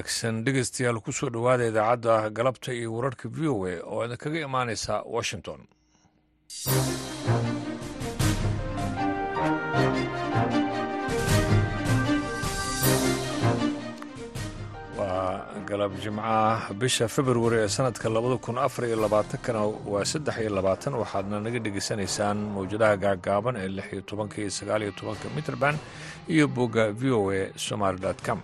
wanaagsan. Dhegeystayaal ku soo dhowaada idaacadda galabta iyo wararka v o a oo idinkaga imaaneysa washington. Waa galab jimcaha bisha februari ee sanadka labada kun afar iyo labaatankana waa saddex iyo labaatan. Waxaadna naga dhegeysanaysaan mawjadaha gaagaaban ee lix iyo tobanka iyo sagaal iyo tobanka mitrband iyo bogga v o a somaali com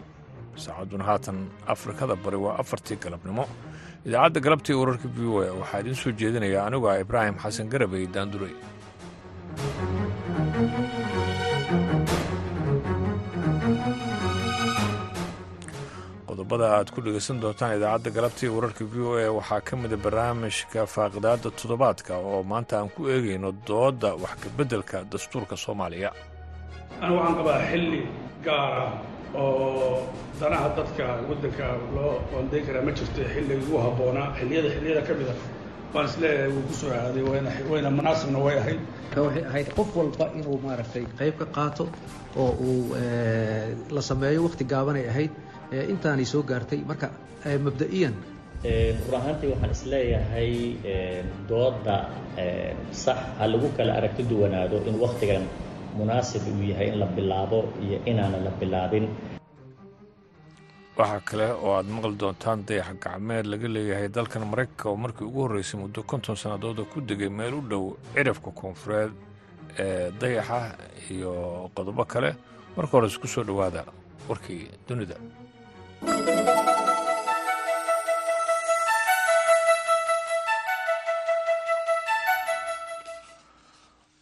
saacadduna haatan afrikada bari waa afartii galabnimo. Idaacadda galabta iyo wararka v o a waxaa idiin soo jeedinaya anigu ah ibraahim xasan garabey daandurey qodobada aad ku dhegeysan doontaan idaacadda galabta iyo wararka v o a waxaa ka mida barnaamijka faaqidaada toddobaadka oo maanta aan ku eegayno dooda wax kabeddelka dastuurka soomaaliya oo danaha dadka waddanka loo qoondayn karaa ma jirto xilligii ugu habboonaa xilliyada xilliyada ka mid a waan is leeyahay wuu ku soo aaday wayna wayna munaasibna way ahayd. Waxay ahayd qof walba inuu maaragtay qayb ka qaato oo uu la sameeyo wakhti gaabanay ahayd. Intaanay soo gaartay. Marka mabda'iyan. Run ahaantii waxaan is leeyahay dooda sax ha lagu kala aragti duwanaado in wakhtigan munaasib uu yahay in la bilaabo iyo inaana la bilaabin. Waxaa kale oo aad maqli doontaan dayax gacmeed laga leeyahay dalkan maraykanka oo markii ugu horreysay muddo konton sannadooda ku degay meel u dhow cirafka koonfureed ee dayaxa iyo qodobo kale marka hore isku soo dhowaada warkii dunida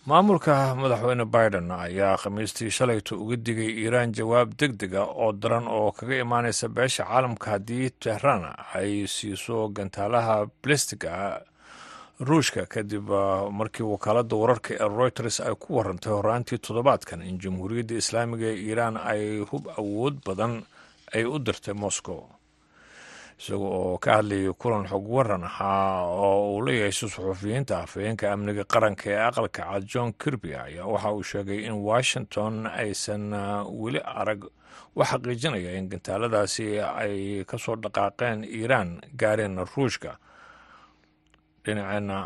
maamulka madaxweyne biden ayaa khamiistii shalayto uga digay iiraan jawaab deg dega oo daran oo kaga imaanaysa beesha caalamka haddii tehraan ay siiso gantaalaha balistiga ruushka kadib markii wakaaladda wararka ee reuters ay ku warantay horaantii toddobaadkan in jamhuuriyadda islaamiga ee iiraan ay hub awood badan ay u dirtay moscow isaga oo ka hadlayay kulan xog waran ahaa oo uu la yeeshay suxuufiyiinta afhayeenka amniga qaranka ee aqalka cad john kirby ayaa waxa uu sheegay in washington aysan weli arag u xaqiijinaya in gantaaladaasi ay ka soo dhaqaaqeen iiraan gaareen ruushka. Dhinaceenna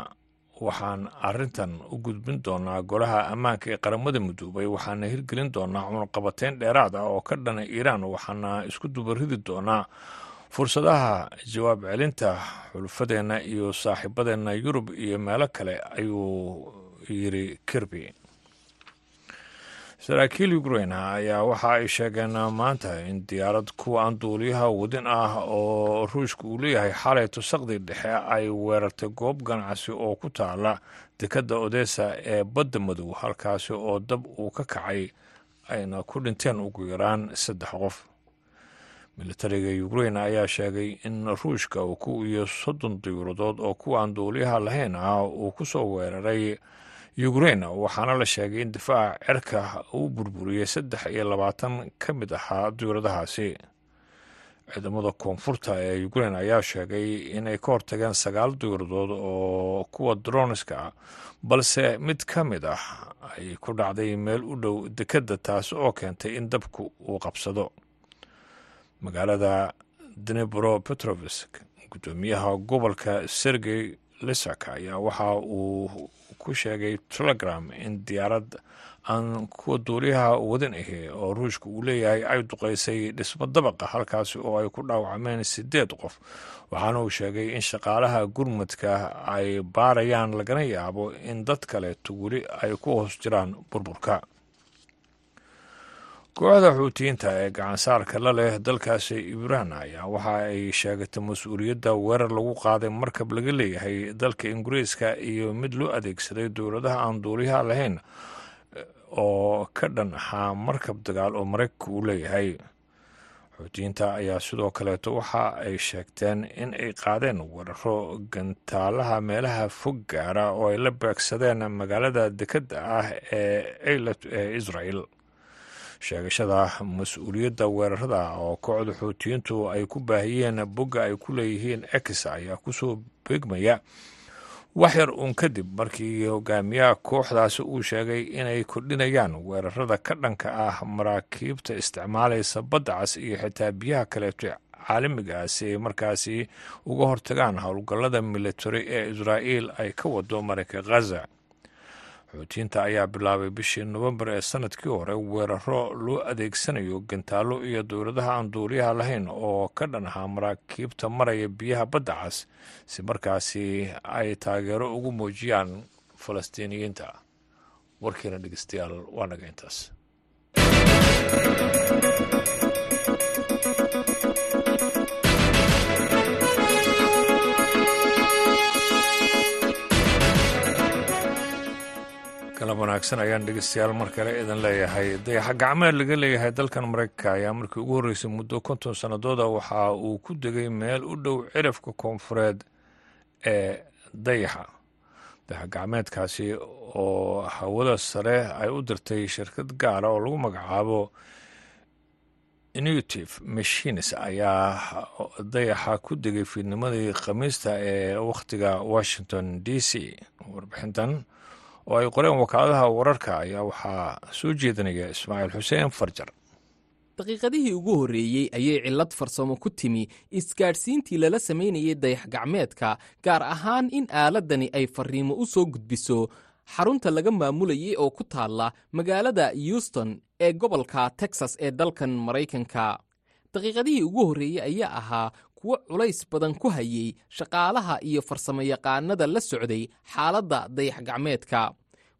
waxaan arintan u gudbin doonaa golaha ammaanka ee qaramada midoobay waxaana hirgelin doonaa cunaqabateyn dheeraad ah oo ka dhana iiraan waxaana isku dubaridi doonaa fursadaha jawaab celinta xulufadeenna iyo saaxiibadeenna yurub iyo meelo kale ayuu yiri kirby. Saraakiil ukrain ayaa waxa ay sheegeen maanta in diyaarad kuwa aan duuliyaha wadin ah oo ruushka uu leeyahay xalay tusaqdii dhexe ay weerartay goob ganacsi oo ku taala dekadda odessa ee badda madow halkaasi oo dab uu ka kacay ayna ku dhinteen ugu yaraan saddex qof militariga ukrain ayaa sheegay in ruushka uu ku iyo soddon diyuuradood oo kuwa aan duuliyaha lahayn ah uu ku soo weeraray ukrain waxaana la sheegay in difaaca cirka uu burburiyey saddex iyo labaatan ka mid ahaa diyuuradahaasi ciidamada koonfurta ee ukrain ayaa sheegay inay ka hortageen sagaal diyuuradood oo kuwa droniska ah balse mid ka mid ah ay ku dhacday meel u dhow dekedda taasi oo keentay in dabku uu qabsado magaalada dnebro petrovisk guddoomiyaha gobolka sergey lisak ayaa waxa uu ku sheegay telegram in diyaarad aan kuwa duuliyaha wadan ahi oo ruushka uu leeyahay ay duqaysay dhismo dabaqa halkaasi oo ay ku dhaawacmeen sideed qof. Waxaana uu sheegay in shaqaalaha gurmudka ay baarayaan lagana yaabo in dad kaleeto weli ay ku hoos jiraan burburka kooxda xuutiyiinta ee gacansaarka la leh dalkaasi iiraan ayaa waxa ay sheegatay mas'uuliyadda weerar lagu qaaday markab laga leeyahay dalka ingiriiska iyo mid loo adeegsaday dowladaha aan duuliyaha lahayn oo ka dhan ahaa markab dagaal oo maraykanka uu leeyahay. Xuutiyiinta ayaa sidoo kaleeto waxa ay sheegteen in ay qaadeen weeraro gantaalaha meelaha fog gaara oo ay la beegsadeen magaalada dekedda ah ee eilat ee israel sheegashada mas'uuliyadda weerarada oo kooxda xuutiyiintu ay ku baahiyeen bogga ay ku leeyihiin ex ayaa ku soo beegmaya. Wax yar uun kadib markii hogaamiyaha kooxdaasi uu sheegay inay kordhinayaan weerarada ka dhanka ah maraakiibta isticmaalaysa badda cas iyo xitaa biyaha kaleeto caalamiga ah si ay markaasi uga hortagaan howlgallada military ee israa'iil ay ka wado marayka khaza xuutiyiinta ayaa bilaabay bishii nofembar ee sannadkii hore weeraro loo adeegsanayo gantaallo iyo dowladaha aan duuliyaha lahayn oo ka dhan ahaa maraakiibta maraya biyaha badda cas si markaasi ay taageero ugu muujiyaan falastiiniyiinta. Warkiina dhegeystayaal waa naga intaas galab wanaagsan ayaan dhegeystayaal mar kale idin leeyahay. Dayaxa gacmeed laga leeyahay dalkan maraykanka ayaa markii ugu horreysay muddo konton sannadooda waxa uu ku degay meel u dhow cirifka koonfureed ee dayaxa. Dayax gacmeedkaasi oo hawada sare ay u dirtay shirkad gaara oo lagu magacaabo inutive machines ayaa dayaxa ku degay fiidnimadii khamiista ee wakhtiga washington d c. Warbixintan oo ay qoreen wakaaladaha wararka ayaa waxaa soo jeedinaya ismaaciil xuseen farjar. Daqiiqadihii ugu horreeyey ayay cillad farsamo ku timi isgaadhsiintii lala samaynayay dayax gacmeedka gaar ahaan in aaladdani ay farriimo u soo gudbiso. Xarunta laga maamulayay oo ku taalla magaalada houston ee gobolka texas ee dalkan maraykanka. Daqiiqadihii ugu horreeyey ayaa ahaa kuwo culays badan ku hayey shaqaalaha iyo farsamoyaqaanada la socday xaaladda dayax gacmeedka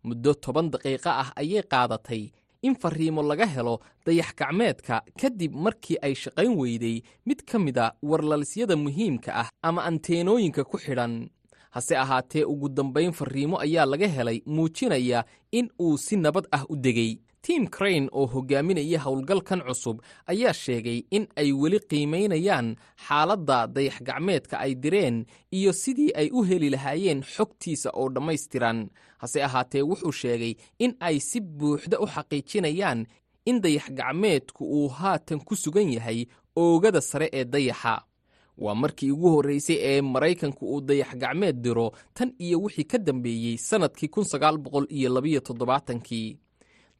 muddo toban daqiiqo ah ayay qaadatay. In farriimo laga helo dayax gacmeedka kadib markii ay shaqayn weyday mid ka mida warlalisyada muhiimka ah ama anteenooyinka ku xidhan. Hase ahaatee ugu dambayn farriimo ayaa laga helay muujinaya in uu si nabad ah u degay tim crane oo hogaaminaya howlgalkan cusub ayaa sheegay in ay weli qiimaynayaan xaaladda dayax gacmeedka ay direen iyo sidii ay u heli lahaayeen xogtiisa oo dhammaystiran. Hase ahaatee wuxuu sheegay in ay si buuxda u xaqiijinayaan in dayax gacmeedku uu haatan ku sugan yahay oogada sare ee dayaxa. Waa markii ugu horreysay ee maraykanku uu dayax gacmeed diro tan iyo wixii ka dambeeyey sannadkii kii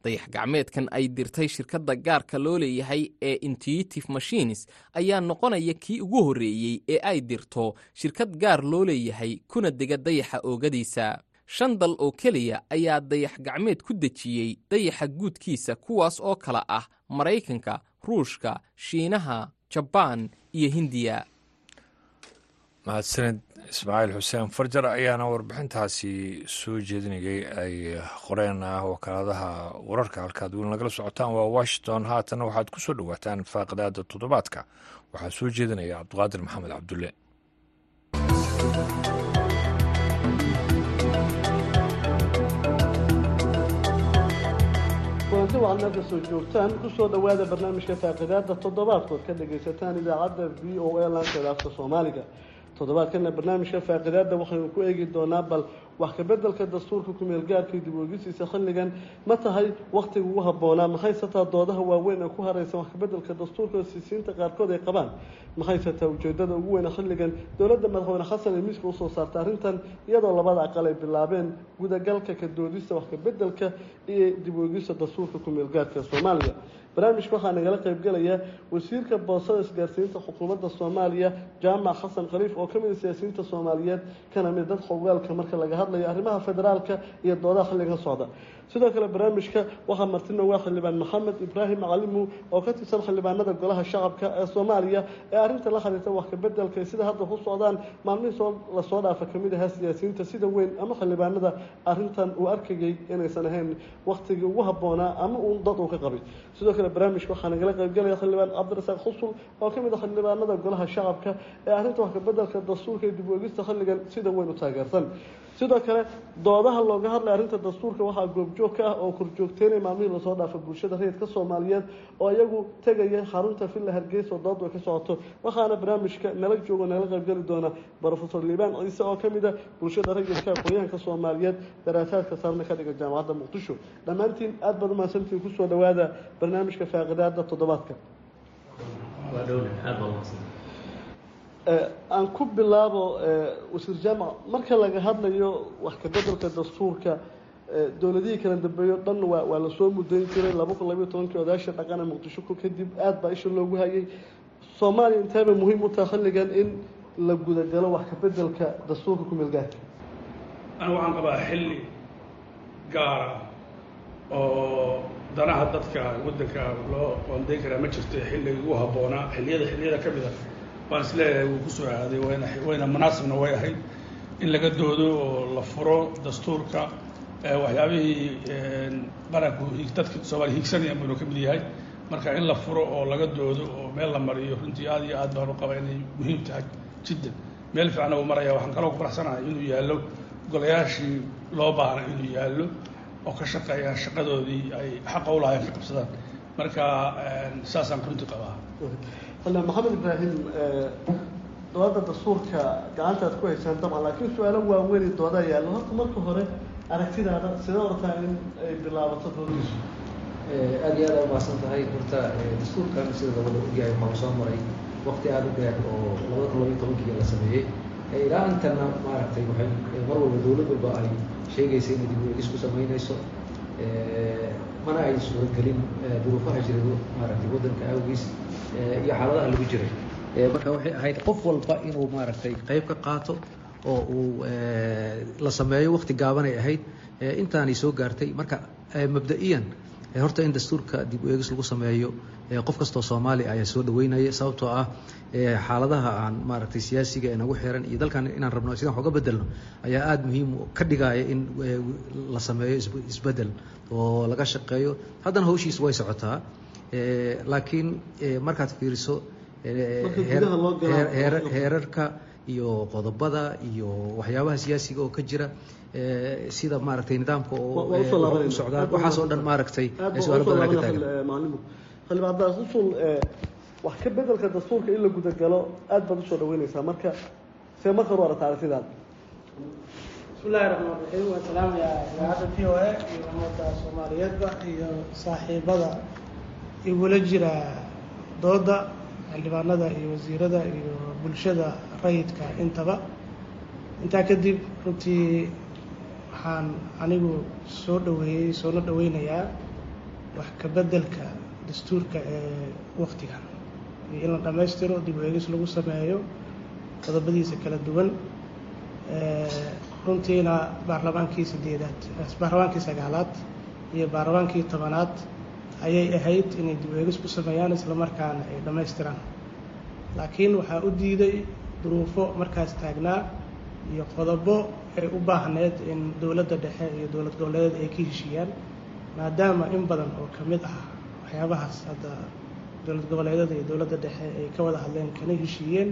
dayax gacmeedkan ay dirtay shirkadda gaarka loo leeyahay ee intuitive machines ayaa noqonaya kii ugu horreeyey ee ay dirto shirkad gaar loo leeyahay kuna dega dayaxa oogadiisa. Shan dal oo keliya ayaa dayax gacmeed ku dejiyey dayaxa guudkiisa kuwaas oo kala ah maraykanka ruushka shiinaha jabaan iyo hindiya mahadsanid ismaaciil xuseen farjar ayaana warbixintaasi soo jeedinayay ay qoreen wakaaladaha wararka halkaad weli nagala socotaan waa washington haatan waxaad ku soo dhowaataan faaqidaada toddobaadka waxaa soo jeedinaya cabdiqaadir maxamed cabdulle waxaad meel ka soo joogtaan ku soo dhowaada barnaamijka faaqidaada toddobaadkood ka dhagaysataan idaacadda v o a laanteeda afka soomaaliga toddobaadkana barnaamijka faaqidaada waxaynu ku eegi doonaa bal wax kabedelka dastuurka kumeelgaarkii dib oogisiisa xilligan ma tahay wakhtiga ugu habboonaa maxaysataa doodaha waaweyn ee ku haraysan wax kabedelka dastuurka siisiinta qaarkood ay qabaan? Maxaysataa ujeedada ugu weyna xilligan dowladda madaxweyne xasan ee miiska u soo saartay arrintan iyadoo labada aqal ay bilaabeen gudagalka ka doodista wax kabedelka iyo dib oogista dastuurka kumeelgaarka soomaaliya barnaamijka waxaa nagala qaybgelaya wasiirka boosada isgaarsiinta xukuumadda soomaaliya jaamac xasan khaliif oo ka mid a siyaasiyiinta soomaaliyeed. Kana mid dad xogaalka marka laga hadlayo arrimaha federaalka iyo doodaha xilligan socda sidoo kale barnaamijka waxaa martina waa xildhibaan maxamed ibraahim calimu oo ka tirsan xildhibaanada golaha shacabka ee soomaaliya ee arrinta la xiriirta wax kabedelka sida hadda ku socdaan maalmihii soo la soo dhaafa ka mid ahaa siyaasiyiinta sida weyn ama xildhibaanada arrintan uu arkayay inaysan ahayn waktigii ugu habboonaa ama uu dad uu ka qabay. Sidoo kale barnaamijka waxaa nagala qaybgelaya xildhibaan cabdirasaaq xusul oo ka mid a xildhibaanada golaha shacabka ee arrinta wax kabedelka dastuurka iyo dib oogista xilligan sida weyn u taageersan sidoo kale doodaha looga hadlay arrinta dastuurka waxaa goobjoog ka ah oo korjoogteynaya maalmihii la soo dhaafa bulshada rayidka soomaaliyeed oo iyagu tegaya xarunta villa hargeysa oo dood ay ka socoto. Waxaana barnaamijka nala joogo nagala qaybgeli doona brofesor liibaan ciise oo ka mid a bulshada rayidka aqoonyahanka soomaaliyeed daraasaadka saarna ka dhiga jaamacadda muqdisho. Dhammaantiin aada baad umahadsantiin ku soo dhawaada barnaamijka faaqidaada toddobaadka aan ku bilaabo wasiir jaamac marka laga hadlayo wax kabedelka dastuurka dowladihii kala dambeeyo dhan waa la soo mudayn jiray. Laba kun labayo tobankii odayaasha dhaqana muqdisho kadib aada baa isha loogu hayay. Soomaaliya inteebay muhiim u tahay xilligan in la gudagalo wax ka bedelka dastuurka ku-meelgaarka anigu waxaan qabaa xilli gaara oo danaha dadka waddanka loo qoondayn karaa. Ma jirto xilligii ugu habboonaa. Xilliyada xilliyada ka mid a waan is leeyahay wuu ku soo aaday wayna wayna munaasibna way ahayd. In laga doodo oo la furo dastuurka waxyaabihii qaranku dadka soomaaliya hiigsanaya inuu ka mid yahay. Marka in la furo oo laga doodo oo meel la mariyo runtii aad iyo aad baan u qaba inay muhiim tahay jiddan. Meel fiicna uu maraya waxaan kaloo ku faraxsanahay inuu yaallo golayaashii loo baahna inuu yaallo oo ka shaqeeya shaqadoodii ay xaqa u lahayn ka qabsadaan. Marka saasaan runtii qabaa xildhibaan maxamed ibraahim dooda dastuurka gacantaad ku haysaan dabcan laakiin su'aalo waaweyn doodaa yaallo. Horta marka hore aragtidaada sidee ortaa in ay bilaabato doodiisu. Aada iyo aada umahadsan tahay horta dastuurkan sida labada ogyahay waxaa soo maray wakti aada u dheer oo labada kun labiyo tobankii la sameeyey. Ilaa intana maaragtay waxay mar walba dowlad walba ay sheegaysa inay dib uegis ku samaynayso. Mana ay suuragelin duruufaha jira maaragtay waddanka awgiis iyo xaaladaha lagu jiray marka waxay ahayd qof walba inuu maaragtay qayb ka qaato oo uu la sameeyo wakti gaabanay ahayd intaanay soo gaartay. Marka mabda-iyan horta in dastuurka dib u eegis lagu sameeyo qof kastoo soomaali ayaa soo dhaweynaya sababtoo ah xaaladaha aan maaragtay siyaasiga ee nagu xiran iyo dalkan inaan rabno sidaan uga bedelno ayaa aada muhiim ka dhigaya in la sameeyo isbeddel oo laga shaqeeyo. Haddana hawshiis way socotaa laakiin markaad fiiriso heerarka iyo qodobada iyo waxyaabaha siyaasiga oo ka jira sida maaragtay nidaamka u socdaan waxaas oo dhan maaragtay su'aalo badan ka taagan. Wax ka bedelka dastuurka in la gudagalo aada baad u soo dhaweyneysaa marka see marka hore aragta aragtidaada bismillahi raxmaan raxiim waan salaamayaa idaacadda v o a iyo ummadda soomaaliyeedba iyo saaxiibada igula jira dooda xildhibaanada iyo wasiirada iyo bulshada rayidka intaba. Intaa kadib runtii waxaan anigu soo dhaweeyey soona dhaweynayaa wax ka bedelka dastuurka ee waktigan iyo in la dhammaystiro dib u eegis lagu sameeyo qodobadiisa kala duwan. Runtiina baarlamaankii sideedaad baarlamaankii sagaalaad iyo baarlamaankii tobanaad ayay ahayd inay dib eegis ku sameeyaan islamarkaana ay dhammaystiraan. Laakiin waxaa u diiday duruufo markaas taagnaa iyo qodobo ay u baahneed in dowladda dhexe iyo dowlad goboleedeed ay ka heshiiyaan maadaama in badan oo ka mid ah waxyaabahaas hadda dowlad goboleedyada iyo dowladda dhexe ay ka wada hadleen kana heshiiyeen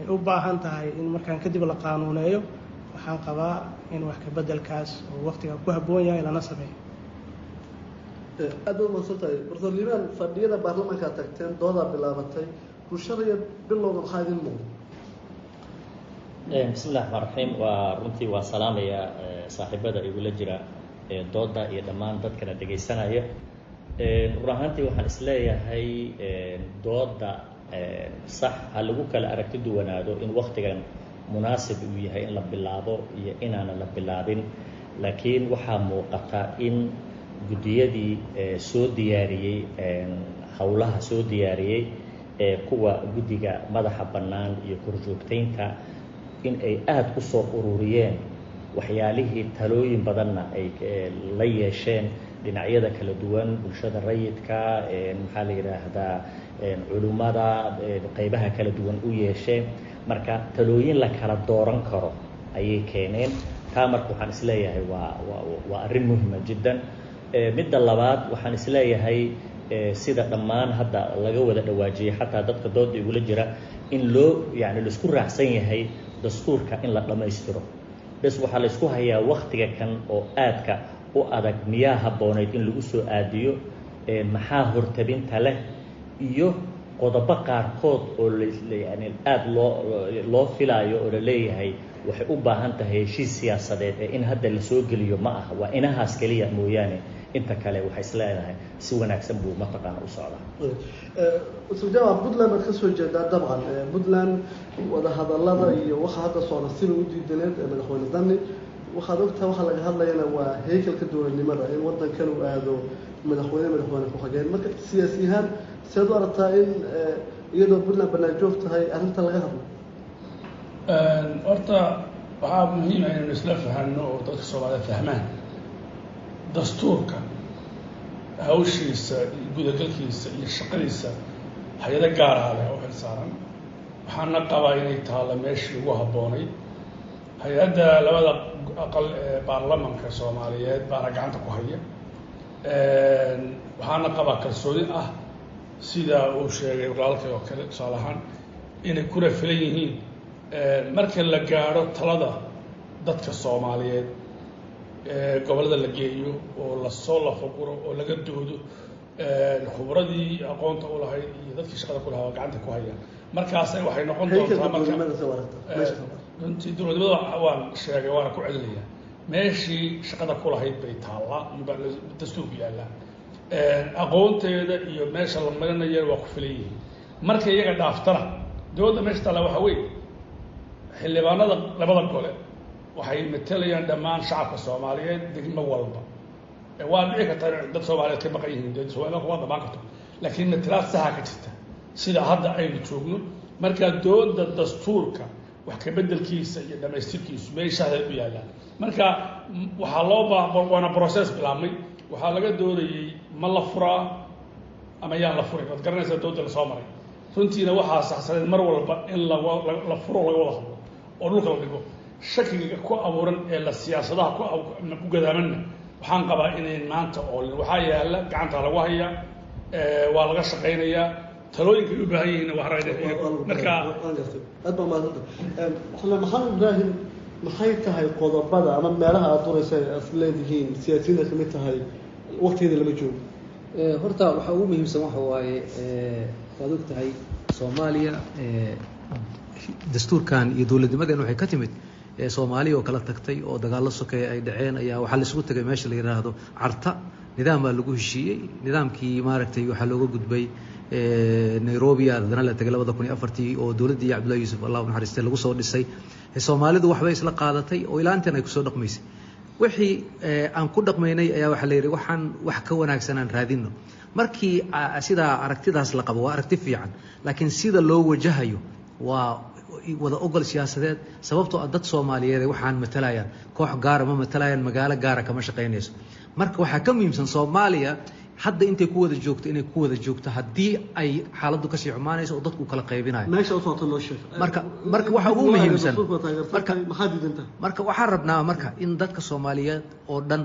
ay u baahan tahay in markaan kadib la qaanuuneeyo waxaan qabaa in wax ka bedelkaas oo waktiga ku habboon yahay lana sameeyo aad baad mahadsan tahay. Doctor liibaan fadhiyada baarlamaanka ad tagteen doodaa bilaabatay bulshada iyo bilowga maxaa idin muuqda bismi raxmaan raxiim waa runtii waa salaamayaa saaxiibada igula jira dooda iyo dhammaan dadkana dhegaysanaya run ahaantii waxaan is leeyahay dooda sax ha lagu kala aragti duwanaado in waktigan munaasib uu yahay in la bilaabo iyo inaanan la bilaabin. Laakiin waxaa muuqata in guddiyadii soo diyaariyey howlaha soo diyaariyey kuwa guddiga madaxa bannaan iyo korjoogtaynta in ay aada u soo ururiyeen waxyaalihii talooyin badanna ay la yeesheen dhinacyada kala duwan bulshada rayidka maxaa la yidhaahdaa culimmada qeybaha kala duwan u yeesheen. Marka talooyin la kala dooran karo ayay keeneen. Taa marka waxaan is leeyahay waa waa arrin muhima jiddan midda labaad waxaan is leeyahay sida dhammaan hadda laga wada dhawaajiyey xataa dadka dooda igula jira in loo yani la isku raacsan yahay dastuurka in la dhammaystiro bes waxaa la isku hayaa waktiga kan oo aadka u adag miyaa habboonayd in lagu soo aadiyo maxaa hortabinta leh iyo qodobo qaarkood oo yani aada loo loo filaayo oo la leeyahay waxay u baahan tahay heshiis siyaasadeed ee in hadda la soo geliyo ma aha waa inahaas keliya mooyaane inta kale waxay is leedahay si wanaagsan buu mataqaana u socdaa. Usuljama puntland baad ka soo jeedaa dabcan. Puntland wadahadalada iyo waxa hadda socda sida u diidaneed ee madaxweyne dani waxaad ogtaha waxaa laga hadlayana waa heykalka dowladnimada in wadankan uu aado madaxweyne madaxweyne ku-xigeen marka siyaasi ahaan seed u aragtaa in iyadoo puntland bannaan joog tahay arrinta laga hadlo? Horta waxaa muhiima inaynu isla fahanno oo dadka soomaaliyed fahmaan dastuurka hawshiisa iyo gudagalkiisa iyo shaqadiisa hay'ado gaaraha leh oo xil saaran. Waxaana qabaa inay taalla meeshii ugu habboonay. Hay'adda labada aqal ee baarlamanka soomaaliyeed baana gacanta ku haya. Waxaana qabaa kalsooni ah sida uu sheegay walaalkay oo kale tusaale ahaan inay kuna filan yihiin. Marka la gaadho talada dadka soomaaliyeed gobollada la geeyo oo la soo lafaguro oo laga doodo khubradii aqoonta u lahayd iyo dadkii shaqada ku lahaa gacanta ku hayaan. Markaasay waxay noqon doontaa marka runtii dowladnimada waan sheegay waana ku celinayaa. Meeshii shaqada ku lahayd bay taallaa iyobaa dastuurku yaallaa. Aqoonteeda iyo meesha la marinaya waa ku filan yihiin. Marka iyaga dhaaftana dowladda meesha taalla waxaa weeye xildhibaanada labada gole waxay matelayaan dhammaan shacabka soomaaliyeed degmo walba. Waa dhici karta dad soomaaliyeed ka maqan yihiin dee somalia kuma dhamaan karto laakiin matalaad saha ka jirta. Sida hadda aynu joogno markaa dooda dastuurka wax kabedelkiisa iyo dhamaystirkiisu meeshaada u yaallaan marka waxaa loo baa waana process bilaabmay. Waxaa laga doodayey ma la furaa ama yaan la furin. Waad garanaysaa dooda la soo maray. Runtiina waxaa saxsaneed mar walba in la furo laga wada hadlo oo dhulka la dhigo shakiga ku abuuran ee la siyaasadaha ku gadaamanna waxaan qabaa inayn maanta oolin waxaa yaalla gacanta lagu hayaa waa laga shaqaynayaa talooyinkay u baahan yihiin waa marka aad baa maadanta xildhibaan maxamed ibraahim maxay tahay qodobada ama meelaha aada duraysa aad leedihiin siyaasiyiinta ka mid tahay waktigeeda lama joogo? Horta waxaa ugu muhiimsan waxa waaye waad og tahay soomaaliya dastuurkan iyo dowladnimadeena waxay ka timid soomaaliya oo kala tagtay oo dagaallo sokeeya ay dhaceen ayaa waxaa laisugu tegay meesha la yidhaahdo carta. Nidaam baa lagu heshiiyey. Nidaamkii maaragtay waxaa looga gudbay nairobi haddana la tegay labada kun iyo afartii oo dowladdii cabdullahi yuusuf allah u lagu soo dhisay. Soomaalidu waxbay isla qaadatay oo ilaa intan ay ku soo dhaqmaysay. Wixii aan ku dhaqmaynay ayaa waxaa la yidhi waxaan wax ka wanaagsan aan raadino markii sidaa aragtidaas la qabo waa aragti fiican laakiin sida loo wajahayo waa wada ogol siyaasadeed sababtoo ah dad soomaaliyeed waxaan matalayaan koox gaara ma matalayaan magaalo gaara kama shaqaynayso. Marka waxaa ka muhiimsan soomaaliya hadda intay ku wada joogto inay ku wada joogto haddii ay xaaladdu ka sii xumaanayso oo dadku kala qaybinayo marka marka waxa ugu muhiimsan marka waxaan rabnaa marka in dadka soomaaliyeed oo dhan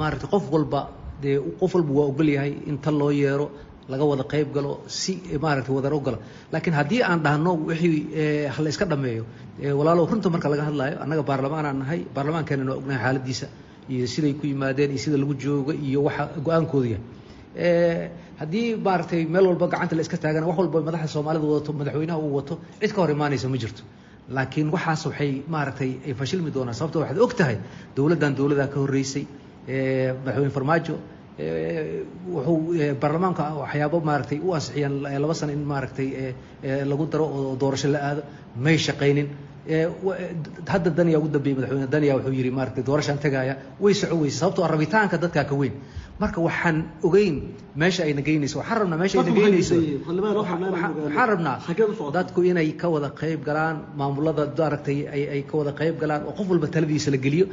maaragtay qof walba dee qof walba waa ogol yahay in tan loo yeero laga wada qayb galo si maaragtay wadar ogala laakiin haddii aan dhahno wixii la iska dhameeyo walaalow runta marka laga hadlaayo annaga baarlamaanaan nahay baarlamaankeenana waa ognahay xaaladiisa iyo siday ku yimaadeen iyo sida lagu joogo iyo waxa go'aankoodu yahay. Haddii maaragtay meel walba gacanta la iska taagana wax walba madaxda soomaalida wadato madaxweynaha uu wato cid ka hor imaanaysa ma jirto. Laakiin waxaas waxay maaragtay ay fashilmi doonaan. Sababto waxaad og tahay dowladdan dowladaa ka horreysay madaxweyne farmaajo wuxuu baarlamaanka waxyaabo maaragtay u ansixiyeen laba sano in maaragtay lagu daro oo doorasho la aado may shaqaynin. Hadda daniya ugu dambeeyey madaxweyne daniya wuxuu yidhi maaragtay doorashaan tagaaya way soco weyse sababtoo rabitaanka dadkaa ka weyn. Marka waxaan ogeyn meesha ayna geynayso waxaan rabnaa meesha ayna geynayso. waxaan rabnaa dadku inay ka wada qayb galaan maamulada maaragtay ay ay ka wada qayb galaan oo qof walba taladiisa la geliyo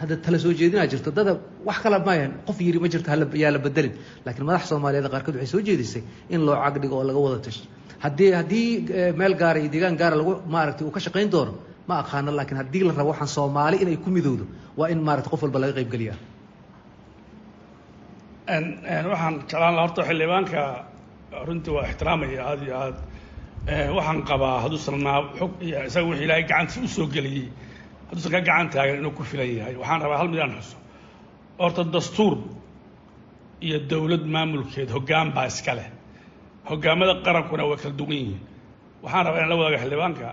hadda tala soo jeedinaa jirto dada wax kala maayan qof yiri ma jirto yaa la bedelin laakiin madax soomaaliyeed qaarkood waxay soo jeedisay in loo cagdhigo oo laga wada tasho haddii haddii meel gaara iyo deegaan gaara lagu maaragtay uu ka shaqayn doono ma aqaano laakiin haddii la rabo waxaan soomaali inay ku midowdo waa in maaragtay qof walba laga qayb geliyaa waxaan jeclaan laha horta xildhibaanka runtii waa ixtiraamaya aada iyo aad waxaan qabaa hadduusan naa xog iyo isaga wixii ilaahay gacantiisa u soo geliyey hadduusan ka gacan taagan inuu ku filan yahay. Waxaan rabaa hal midaan xuso. Horta dastuur iyo dowlad maamulkeed hoggaan baa iska leh. Hoggaamada qarankuna way kala duwan yihiin. Waxaan rabaa inaan la wadaaga xildhibaanka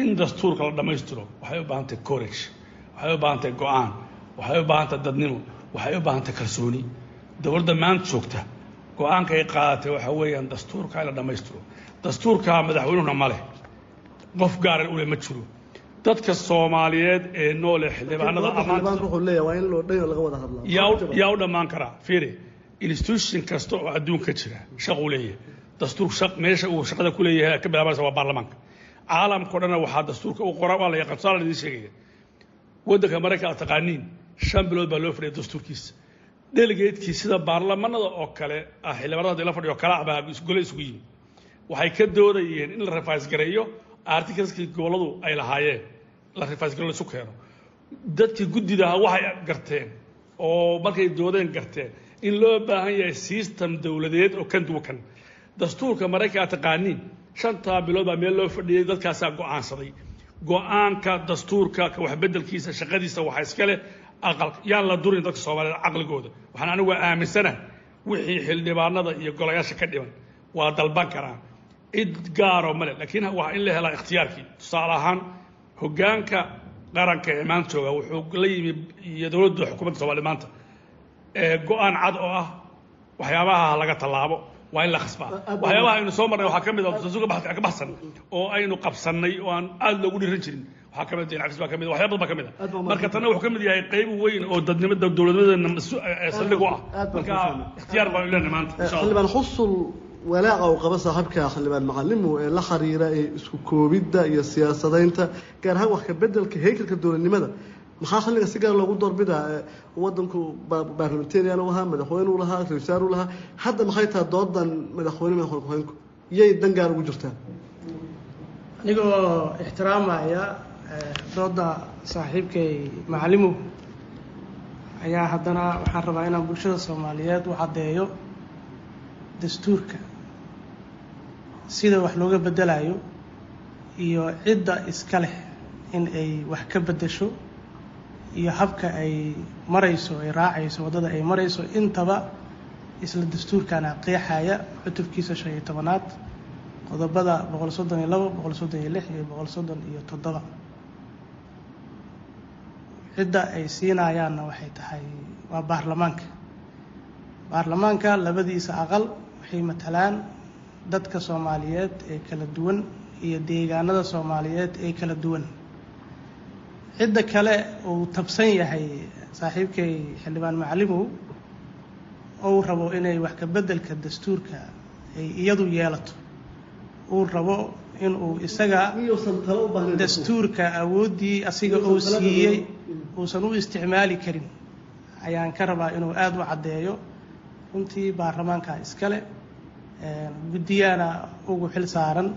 in dastuurka la dhammaystiro waxay u baahan tahay courage waxay u baahan tahay go'aan waxay u baahan tahay dadnimo waxay u baahan tahay kalsooni. Dowladda maanta joogta go'aanka ay qaadatay waxaa weeyaan dastuurka in la dhammaystiro. Dastuurka madaxweynuhuna ma leh qof gaaran ule ma jiro. Dadka soomaaliyeed ee noole xildhibaanada yaa u dhammaan karaa. Fiiri institution kasta oo adduunka jira shaquu leeyahay. Dastuur meesha uu shaqada ku leeyahay ka bilaabanaysa waa baarlamaanka caalamka o dhanna waxaa dastuurka u qora waa la yaqaan tusaale idiin sheegaya. Waddanka maraykan aad taqaaniin shan bilood baa loo fadhiya dastuurkiisa. Delegatekii sida baarlamanada oo kale ah xildhibaanada haddii la fadhiyo kala baa gole isugu yimi waxay ka doodayeen in la refaas gareeyo articleskii gobolladu ay lahaayeen la refaas gareyo laisu keeno. Dadkii guddidaha waxay garteen oo markay doodeen garteen in loo baahan yahay system dowladeed oo kan duwakan dastuurka maraykanka taqaaniin shantaa bilood baa meel loo fadhiyey dadkaasaa go'aansaday. Go'aanka dastuurka ka waxbedelkiisa shaqadiisa waxaa iska leh aqal. Yaan la durin dadka soomaaliyeed caqligooda. Waxaan anigu waa aaminsana wixii xildhibaanada iyo golayaasha ka dhiman waa dalban karaa cid gaaroo male laakiin waa in la helaa ikhtiyaarkii. Tusaale ahaan hoggaanka qaranka ee maanta jooga wuxuu la yimi iyo dowladda xukuumadda soomaliya maanta. Go'aan cad oo ah waxyaabaha laga tallaabo waa in la khasbaa. Waxyaabaha aynu soo marnay waxaa ka mid a ka baxsan oo aynu qabsannay oo aan aada loogu dhiran jirin. Waxaa ka mid din cafis baa ka mid waxyaa badan baa ka mid a marka tanna wuxuu ka mid yahay qayb weyn oo dadnimada dowladnimadeena saldhig u ah. Marka ikhtiyaar baan leenahay maanta insha allah walaaca uu qaba saaxiibka xildhibaan macalimu ee la xiriira ee isku koobidda iyo siyaasadaynta gaar ahaan wax ka bedelka heykalka dowladnimada. Maxaa xilliga si gaar loogu doorbidaa wadanku baarlamentarian u ahaa madaxweyne u lahaa ra'isul wasaar u lahaa? Hadda maxay tahay doodan madaxweyne madaxweyne ku-xigeenku iyay dan gaar ugu jirtaa anigoo ixtiraamaya dooda saaxiibkay macalimu ayaa haddana waxaan rabaa inaan bulshada soomaaliyeed u caddeeyo dastuurka sida wax looga bedelayo iyo cidda iska leh in ay wax ka beddesho iyo habka ay marayso ay raacayso waddada ay marayso intaba isla dastuurkana qeexaya cutubkiisa shan iyo tobanaad qodobada boqol soddon iyo labo boqol soddon iyo lix iyo boqol soddon iyo toddoba. Cidda ay siinayaanna waxay tahay waa baarlamaanka. Baarlamaanka labadiisa aqal waxay matalaan dadka soomaaliyeed ee kala duwan iyo deegaanada soomaaliyeed ee kala duwan. Cidda kale uu tabsan yahay saaxiibkay xildhibaan macalimow ou rabo inay wax ka beddelka dastuurka ay iyadu yeelato. Uu rabo inuu isaga dastuurka awooddii asiga uu siiyey uusan u isticmaali karin. Ayaan ka rabaa inuu aada u caddeeyo. Runtii baarlamaanka iskale guddiyaana ugu xil saaran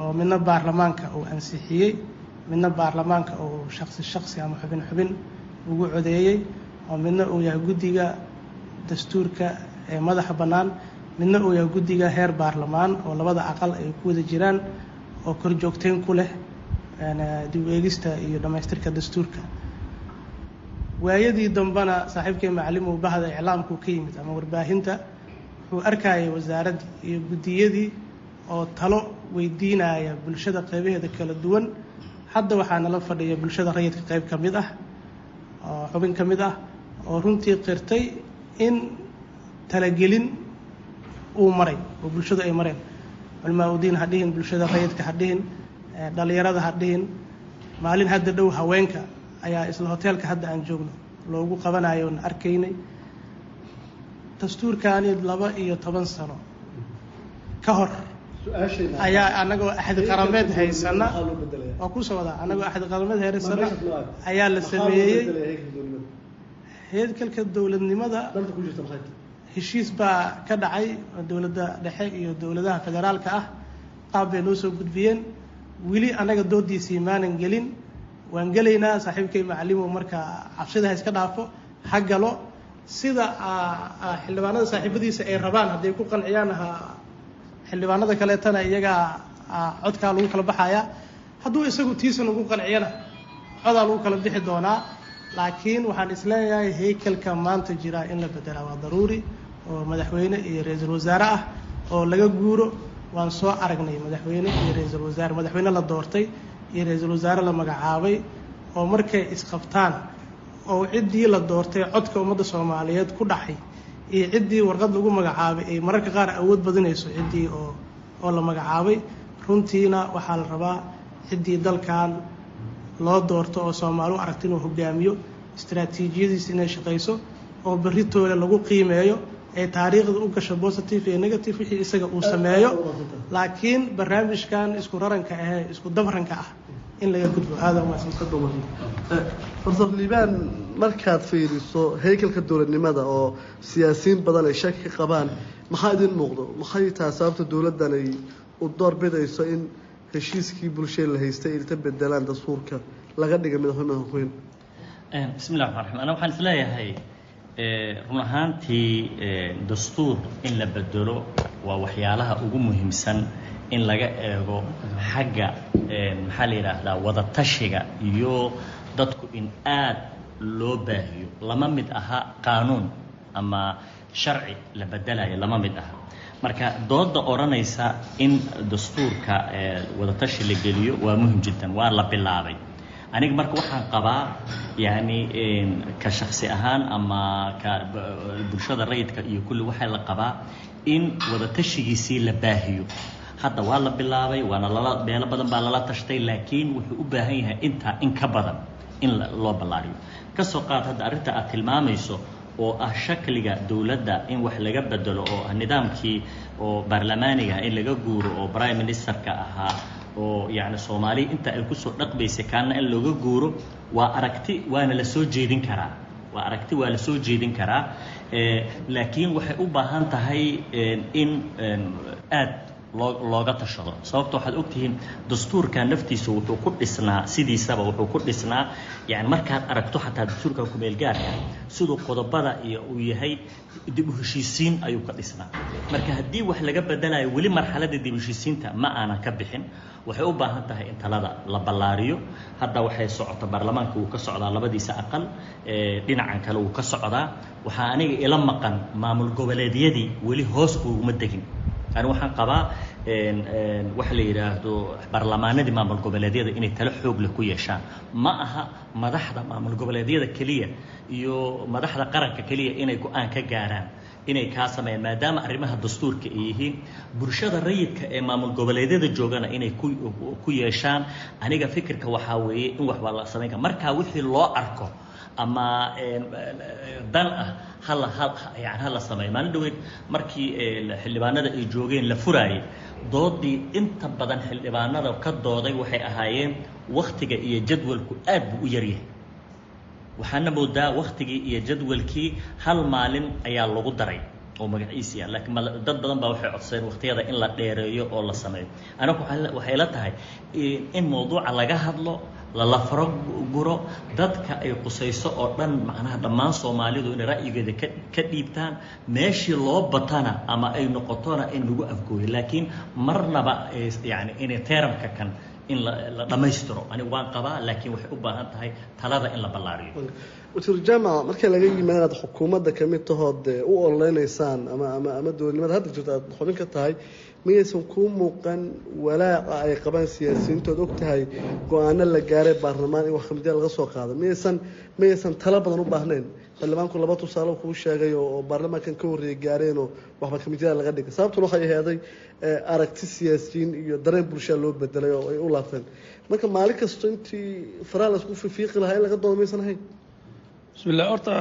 oo midna baarlamaanka uu ansixiyey midna baarlamaanka uu shaqsi shaqsi ama xubin xubin ugu codeeyey oo midna uu yahay guddiga dastuurka ee madaxa bannaan midna uu yahay guddiga heer baarlamaan oo labada aqal ay ku wada jiraan oo korjoogteyn ku leh dib u eegista iyo dhammaystirka dastuurka. Waayadii dambena saaxiibkay macalimu bahda iclaamku ka yimid ama warbaahinta wuxuu arkayay wasaaraddii iyo guddiyadii oo talo weydiinaya bulshada qeybaheeda kala duwan. Hadda waxaa nala fadhiya bulshada rayidka qeyb ka mid ah oo xubin ka mid ah oo runtii qirtay in talagelin uu maray oo bulshadu ay mareen. Culmaa udiin ha dhihin bulshada rayidka ha dhihin dhalinyarada ha dhihin. Maalin hadda dhow haweenka ayaa isla hoteelka hadda aan joogno. Loogu qabanayo oon arkaynay dastuurkaani laba iyo toban sano. Ka hor. Ayaa anagoo axdi qarameed haysana. waa ku soo wadaa. Anagoo axdi qarameed haysana. Ayaa la sameeyey. heedkalka dowladnimada? Heshiis baa ka dhacay dowladda dhexe iyo dowladaha federaalka ah. Qaab bay noo soo gudbiyeen. Weli annaga doodiisii maanan gelin. Waan gelaynaa saaxiibkay macalimo marka cabsida ha iska dhaafo. Ha galo sida xildhibaanada saaxiibadiisa ay rabaan hadday ku qanciyaan xildhibaanada kaleetana iyagaa codkaa lagu kala baxaya hadduu isagu tiisa lagu qanciyana codaa lagu kala bixi doonaa laakiin waxaan is leeyahay haykalka maanta jira in la bedelaa waa daruuri oo madaxweyne iyo ra'iisul wasaare ah oo laga guuro. Waan soo aragnay madaxweyne iyo ra'iisul wasaare. Madaxweyne la doortay iyo ra'iisul wasaare la magacaabay oo markay isqabtaan oo ciddii la doortay codka ummadda soomaaliyeed ku dhacay iyo ciddii warqad lagu magacaabay ay mararka qaar awood badinayso ciddii oo oo la magacaabay. Runtiina waxaa la rabaa ciddii dalkan loo doorto oo soomaali u aragta inuu hogaamiyo istaraatiijiyadiisa inay shaqayso oo berritooda lagu qiimeeyo ay taariikhda u gasho positive iyo negative wixii isaga uu sameeyo. Laakiin barnaamijkan isku raranka ahee isku dabranka ah in laga gudbo aada profesor liibaan markaad fiiriso haykalka dowladnimada oo siyaasiyiin badan ay shaki ka qabaan maxaa idin muuqdo? Maxay tahay sababta dowladdan ay u door bidayso in heshiiskii bulshada la haystay ay ka bedelaan dastuurka laga dhiga madaxweyne madaxweyne bismi llahi raxmaan raxiim ana waxaan is leeyahay run ahaantii dastuur in la bedelo waa waxyaalaha ugu muhiimsan in laga eego xagga maxaa la yidhaahdaa wadatashiga iyo dadku in aad loo baahiyo. Lama mid aha qaanuun ama sharci la bedelayo lama mid aha. Marka dooda odhanaysa in dastuurka wadatashi la geliyo waa muhiim jiddan waa la bilaabay. Aniga marka waxaan qabaa yani ka shaksi ahaan ama ka bulshada rayidka iyo kulli waxaa la qabaa in wadatashigiisii la baahiyo hadda waa la bilaabay waana lala meelo badan baa lala tashtay laakiin wuxuu u baahan yahay intaa in ka badan in loo ballaariyo. Kasoo qaad hadda arrinta aad tilmaamayso oo ah shakliga dowladda in wax laga bedelo oo ah nidaamkii oo baarlamaaniga in laga guuro oo prime ministerka ahaa oo yacni soomaaliya inta ay ku soo dhaqbaysay kaana in looga guuro waa aragti waana la soo jeedin karaa. Waa aragti waa la soo jeedin karaa. Laakiin waxay u baahan tahay in aad loo looga tashado. Sababta waxaad ogtihiin dastuurka naftiisa wuxuu ku dhisnaa sidiisaba wuxuu ku dhisnaa. Yani markaad aragto xataa dastuurka kumeelgaarka siduu qodobada iyo uu yahay dib u heshiisiin ayuu ka dhisnaa. Marka haddii wax laga bedelayo weli marxaladda dib heshiisiinta ma aanan ka bixin. Waxay u baahan tahay in talada la ballaariyo. Hadda waxay socota baarlamaanka wuu ka socdaa labadiisa aqal dhinacan kale wuu ka socdaa. Waxaa aniga ila maqan maamul goboleedyadii weli hoos uguma degin ani waxaan qabaa waxa la yidhaahdo baarlamaanadii maamul goboleedyada inay talo xoog leh ku yeeshaan. Ma aha madaxda maamul goboleedyada keliya iyo madaxda qaranka keliya inay go'aan ka gaaraan inay kaa sameeyaan maadaama arrimaha dastuurka ay yihiin. Bulshada rayidka ee maamul goboleedyada joogana inay ku yeeshaan aniga fikirka waxaa weeye in waxbaa la samayn kara markaa wixii loo arko ama dan ah hala sameeyo. Maalin dhaweyd markii xildhibaanada ay joogeen la furaayay doodii inta badan xildhibaanada ka dooday waxay ahaayeen waktiga iyo jadwalku aad buu u yaryahay waxaana moodaa waktigii iyo jadwalkii hal maalin ayaa lagu daray oo magaciisiia laakiin dad badan baa waxay codsadeen wakhtiyada in la dheereeyo oo la sameeyo. Anagu waxay la tahay in mawduuca laga hadlo lala faro guro dadka ay qusayso oo dhan macnaha dhammaan soomaalidu inay ra'yigeeda ka ka dhiibtaan meeshii loo batana ama ay noqotona in lagu afgooyo. Laakiin marnaba yani inay teeramka kan in la dhammaystiro. Anigu waan qabaa laakiin waxay u baahan tahay talada in la ballaariyo. Wasiir jaamac marka laga yimaad inaad xukuumadda ka mid tahood u ololeynaysaan ama ama ama dowladnimada hadda jirto aad xubin ka tahay miyaysan kuu muuqan walaaca ay qabaan siyaasiyiintood. Og tahay go'aano la gaaray baarlamaan in wax kamidya laga soo qaado. Miyaysan miyaysan talo badan u baahnayn. Xildhibaanku laba tusaale kuu sheegay oo baarlamaankan ka horreeyay gaareenoo waxba kamidyada laga dhigay. Sababtuna waxay aheeday aragti siyaasiyiin iyo dareen bulshaa loo bedelay oo ay u laabteen. Marka maalin kasto intii faraha la isku fiiqi lahaa in laga doodo maysan ahayn? Bismi illah horta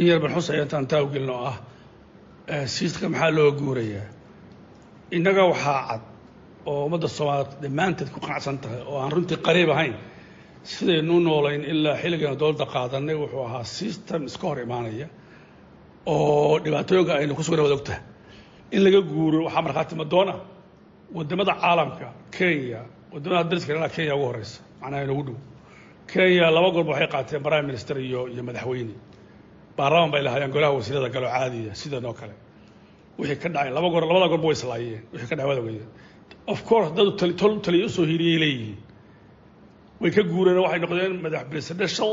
in yar balxus ayaan taa ugelin oo ah siiska maxaa loo guurayaa innaga waxaa cad oo ummadda soomaaliyeed dhammaanteed ku qanacsan tahay oo aan runtii qariib ahayn. Sidaynu noolayn ilaa xilligan dowladda qaadanay wuxuu ahaa system iska hor imaanaya oo dhibaatooyinka aynu ku sugna wada ogtahay. In laga guuro waxaa markhaati madoona waddamada caalamka kenya waddamada dariska ilaa kenya ugu horeysa macnaha inagu dhow. Kenya laba goorba waxay qaateen prime minister iyo iyo madaxweyne. Baarlaman bay lahaayeen golaha wasiirada galo caadiya sidan oo kale wixii ka dhacay laba goor labada goorba way islaayeen wixii ka dhacay wada weeyeen of course dad taliya u soo hiiriyay leeyihiin. Way ka guureen waxay noqdeen madax presidential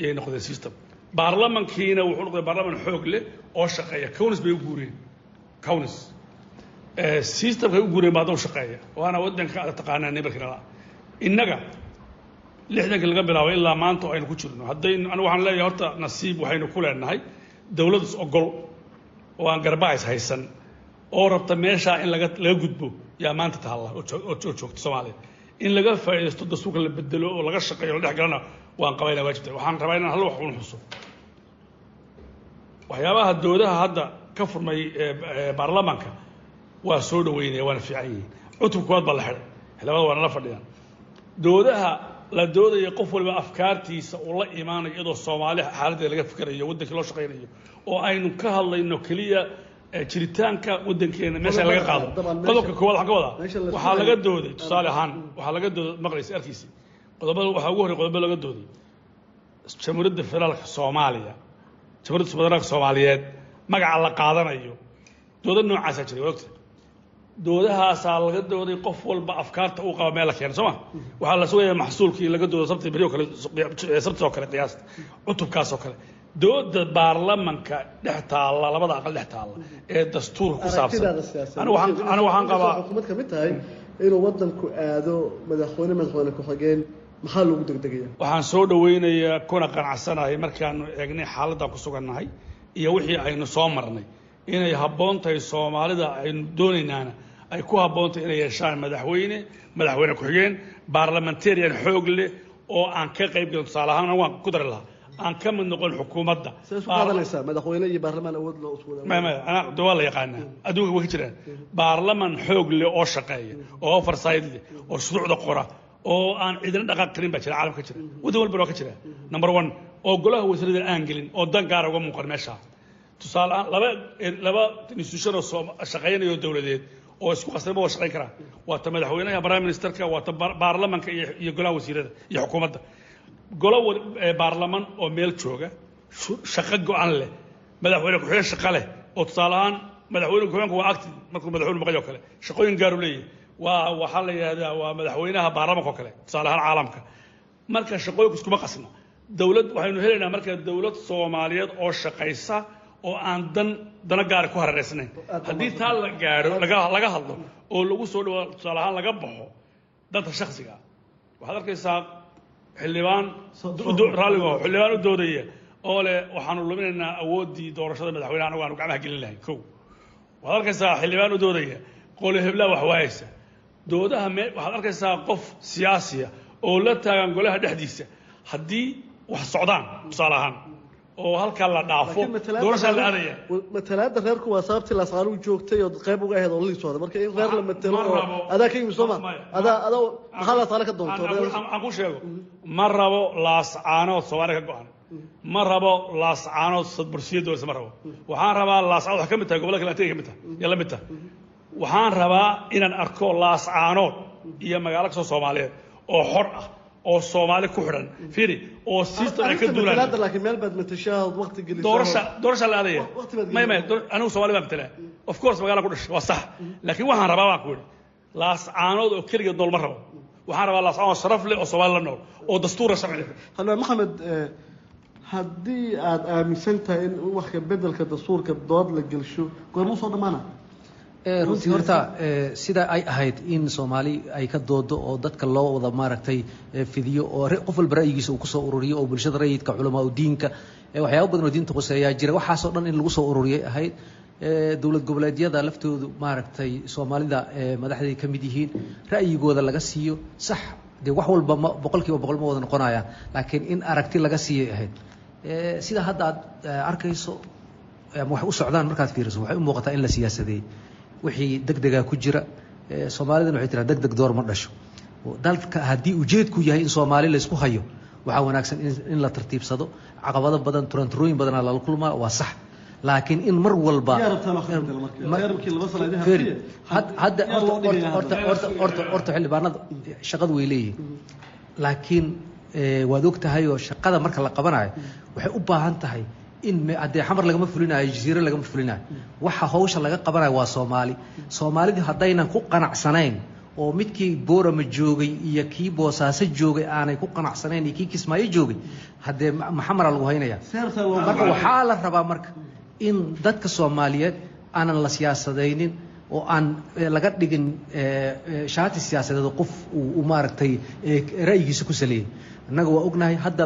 iyay noqdeen system. Baarlamankiina wuxuu noqday baarlaman xoog leh oo shaqeeya. Conis bay u guureen. Conis systemkay u guureen baa dad shaqeeya. Waana wadanka aad taqaanaan nimarkiina innaga lixdankii laga bilaabay ilaa maanta oo aynu ku jirno. Haddaynu anigu waxaan leeyahay horta nasiib waxaynu ku leenahay dawlad is ogol oo aan garbahays haysan oo rabta meeshaa in laga laga gudbo. Yaa maanta taalla oo joogta soomaaliya. In laga faa'iidaysto dastuurka la bedelo oo laga shaqeeyo la dhex galana waan qabayna waajibta. Waxaan rabaa inaan hal wax un xuso. Waxyaabaha doodaha hadda ka furmay baarlamaanka waa soo dhaweynaya waana fiican yihiin. Cutub koowaad baa la xidhay xildhibaanada waa nala fadhiyaan. Doodaha la doodaya qof waliba afkaartiisa uu la imaanayo iyadoo soomaali xaaladdeeda laga fikerayo waddankii loo shaqaynayo oo aynu ka hadlayno keliya jiritaanka waddankeena meesha laga qaado. qodobka koowaad waxaan ka wadaa waxaa laga dooday tusaale ahaan waxaa laga dooday maqlaysa arkiisi. Qodobada waxaa ugu horrey qodobo laga dooday jamhuuriyadda federaalka soomaaliya. Jamhuuriyadda federaalka soomaaliyeed magaca la qaadanayo dooda noocaasaa jiray ogta doodahaasaa laga dooday qof walba afkaarta uu qaba meel la keena soo ma? Waxaa la sugaya maxsuulkii laga doodo sabti beri oo kale sabti oo kale qiyaasta cutubkaas oo kale. Dooda baarlamanka dhex taalla labada aqal dhex taalla ee dastuurka ku saabsan. Anigu waxaan qabaa xukuumad ka mid tahay inuu wadanku aado madaxweyne madaxweyne ku-xigeen maxaa loogu degdegaya waxaan soo dhawaynayaa kuna qanacsanahay markaanu eegnay xaaladdan ku sugannahay iyo wixii aynu soo marnay inay habboon tahay soomaalida aynu doonaynaana ay ku habboon tahay inay yeeshaan madaxweyne madaxweyne ku-xigeen baarlamentarian xoog leh oo aan ka qayb gelin tusaale ahaan waan ku dari lahaa. Aan ka mid noqon xukuumadda. Madaxweyne iyo baarlamaan awood loo waa la yaqaanaa? Adduunka way ka jiraan. Baarlaman xoog leh oo shaqeeya oo oversight leh oo shuruucda qora oo aan ciidana dhaqaaq karin baa jira caalamka ka jira. Waddan walba waa ka jira. Number one oo golaha wasiirada aan gelin oo dan gaara uga muuqan meesha tusaale ahaan laba laba institution oo soo shaqeynaya dowladeed oo isku qasnaba waa shaqeyn karaa waa ta madaxweynaha prime ministerka waa ta baarlamanka iyo golaha wasiirada iyo xukuumadda. Golo baarlaman oo meel jooga shaqo go-an leh madaxweyne ku-xigeen shaqo leh oo tusaale ahaan madaxweyne ku-xigeenku waa acti markuu madaxweyne maqayo o kale shaqooyin gaaru leeyahay waa waxaa la yidhahdaa waa madaxweynaha baarlamanka oo kale tusaale ahaan caalamka. Marka shaqooyinku iskuma qasna dowlad waxaynu helaynaa marka dowlad soomaaliyeed oo shaqaysa oo aan dan dana gaara ku hareereysnayn haddii taa la gaadho laga hadlo oo lagu soo dhawaado tusaale ahaan laga baxo danta shaksiga waxaad arkaysaa xildhibaan raalligo xildhibaan u doodaya oo leh waxaanu luminaynaa awooddii doorashada madaxweyneha anagu aanu gacmaha gelin lahayn kow. Waxaad arkaysaa xildhibaan u doodaya qole heblaa wax waayaysa. Doodaha me waxaad arkaysaa qof siyaasiya oo la taagan golaha dhexdiisa. Haddii wax socdaan tusaale ahaan oo halkaa la dhaafo. Doorashaa la aadaya matalaada reerku waa sababtii laasqaanuhu joogtay oo qayb uga ahayd ololihiisooda marka in reer la matelo oo adaa ka yimi sooma adaa adaa maxaa laasqaano ka doonto aan ku sheego. Ma rabo laascaanood soomaali ka go-an. Ma rabo laascaanood sadbursiya dowlasa ma rabo. Waxaan rabaa laascaanood waxay ka mid tahay gobollada kale antay ka mid tahay. Iyo la mid tahay. Waxaan rabaa inaan arko laascaanood iyo magaalo ka soo soomaaliyeed oo xor ah oo soomaali ku xidhan fiiri oo ay ka duulaan. laakiin meel baad matashaad waqti gelisay. Doorasha doorasha la aadaya may may anigu soomaali baan matalaa of course magaala ku dhashay. Waa sax. Laakiin waxaan rabaa baan ku yidhi laascaanood oo keliga nool ma rabo. Waxaan rabaa laascaanood sharaf leh oo soomaali la nool oo dastuura sharci halmaan maxamed haddii aad aaminsan tahay in waxka bedelka dastuurka dood la gelsho goormuu soo dhammaana runtii horta sida ay ahayd in soomaali ay ka doodo oo dadka loo wada maaragtay fidiyo oo qof walba ra'yigiisa uu ku soo ururiyo oo bulshada rayidka culamaa diinka waxyaaba badan oo diinta khuseeyaa jira. Waxaasoo dhan in lagu soo ururiyay ahayd dowlad goboleedyada laftoodu maaragtay soomaalida madaxday ka mid yihiin ra'yigooda laga siiyo sax dee wax walba ma boqol kiiba boqol ma wada noqonayaan laakiin in aragti laga siiyay ahayd. Sida hadda aad arkayso ama wax u socdaan markaad fiiriso waxay u muuqataa in la siyaasadeeyey wixii degdegaa ku jira soomaalidana waxay tiraa degdeg door ma dhasho. Dalka haddii ujeedku yahay in soomaali laysku hayo waxaa wanaagsan in la tartiibsado. Caqabado badan turanturooyin badanaa lala kulmaa waa sax. Laakiin in mar walba horta xildhibaanada shaqadu way leeyihiin. Laakiin waad og tahay oo shaqada marka la qabanayo waxay u baahan tahay in haddee xamar lagama fulinayo jasiiro lagama fulinayo waxa hawsha laga qabanayo waa soomaali. Soomaalidii haddaynan ku qanacsanayn oo midkii boorama joogay iyo kii boosaaso joogay aanay ku qanacsanayn iyo kii kismaayo joogay haddee maxamara lagu haynaya marka waxaa la rabaa marka in dadka soomaaliyeed aanan la siyaasadaynin oo aan laga dhigin shaati siyaasadeed qof uu maaragtay ra'yigiisa ku saleeyay annaga waa ognahay hadda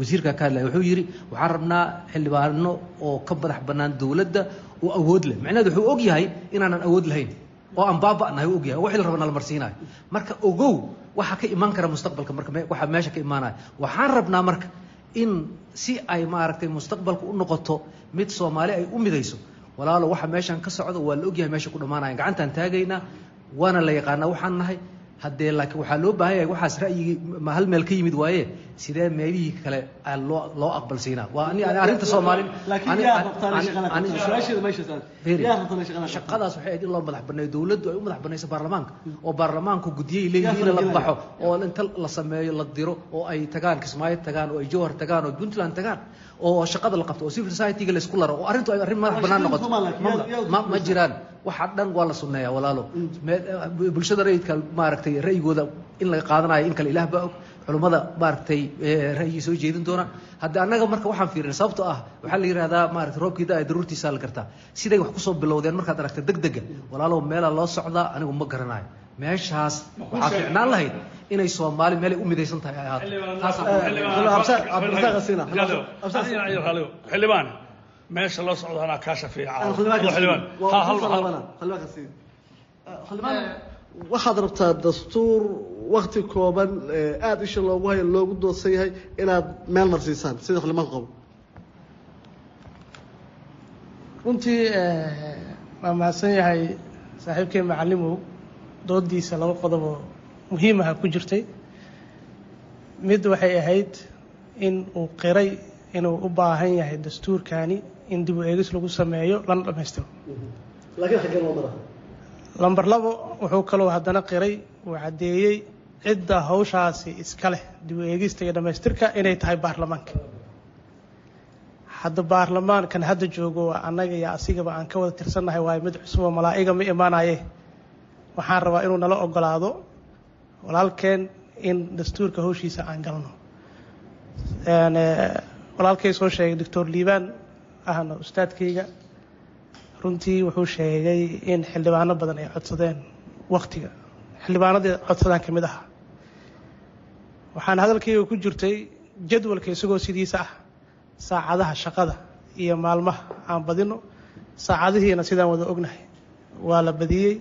wasiirka ka hadlaya wuxuu yidhi waxaan rabnaa xildhibaano oo ka madax bannaan dowladda oo awood leh. Macnaheedu wuxuu og yahay inaanan awood lahayn oo aan baaba'nahay og yahay wixii la raba nala marsiinayo marka ogow waxa ka imaan kara mustaqbalka marka waxa meesha ka imaanaya waxaan rabnaa marka in si ay maaragtay mustaqbalka u noqoto mid soomaali ay u midayso walaalo waxa meeshan ka socda waa la ogyahay meesha ku dhammaanaya gacantaan taagaynaa waana la yaqaanaa waxaan nahay haddee laakiin waxaa loo baahan yahay waxaas ra'yigii ma hal meel ka yimid waaye? Sidee meelihii kale aa loo loo aqbalsiinaa waa ani arrinta soomaali shaqadaas waxay ahayd in loo madax baneeyo dowladdu ay u madax banayso baarlamaanka oo baarlamaanku gudiyay leeyihiin in la baxo oo inta la sameeyo la diro oo ay tagaan kismaayo tagaan oo ay jowhar tagaan oo puntland tagaan oo shaqada la qabto oo civil society-ga la isku laro oo arrintu ay arrin madax shaqada noqoto. Ma jiraan waxa dhan waa la sunneeyaa walaalo. Bulshada rayidka maaragtay ra'yigooda in laga qaadanayo in kale ilaah baa og culummada maaragtay ra'yigii soo jeedin doona. Hadda annaga marka waxaan fiirinay sababtoo ah waxaa la yidhahdaa maaragtay roobkii da daruurtiisaa la gartaa. Siday wax ku soo bilowdeen markaad aragta degdega walaalow meelaa loo socdaa anigu ma garanayo. Meeshaas waxaa fiicnaan lahayd inay soomaali meelay u midaysan tahay ay ahaato xildhibaan meesha loo socdo anaa kaa shafiica waxaad rabtaa dastuur wakti kooban aada isha loogu hayo loogu doodsan yahay inaad meel marsiisaan sida xildhibaanku qabo. Runtii waa mahadsan yahay saaxiibkay macalimow doodiisa laba qodoboo muhiimaha ku jirtay. Mid waxay ahayd in uu qiray inuu u baahan yahay dastuurkani in dib u eegis lagu sameeyo lana dhammaystiro mara lamber labo wuxuu kaloo haddana qiray uu caddeeyey cidda hawshaasi iska leh dib u eegista iyo dhammaystirka inay tahay baarlamaanka. Hadda baarlamaankan hadda joogo annaga iyo asigaba aan ka wada tirsannahay waayo mid cusub oo malaa'iga ma imaanaye. Waxaan rabaa inuu nala ogolaado walaalkeen in dastuurka hawshiisa aan galno. Walaalkay soo sheegay doctor liibaan ahna ustaadkayga. Runtii wuxuu sheegay in xildhibaano badan ay codsadeen waktiga xildhibaanadii codsadaan ka mid ahaa waxaan hadalkayga ku jirtay jadwalka isagoo sidiisa ah saacadaha shaqada iyo maalmaha aan badino saacadihiina sidaan wada ognahay. Waa la badiyey.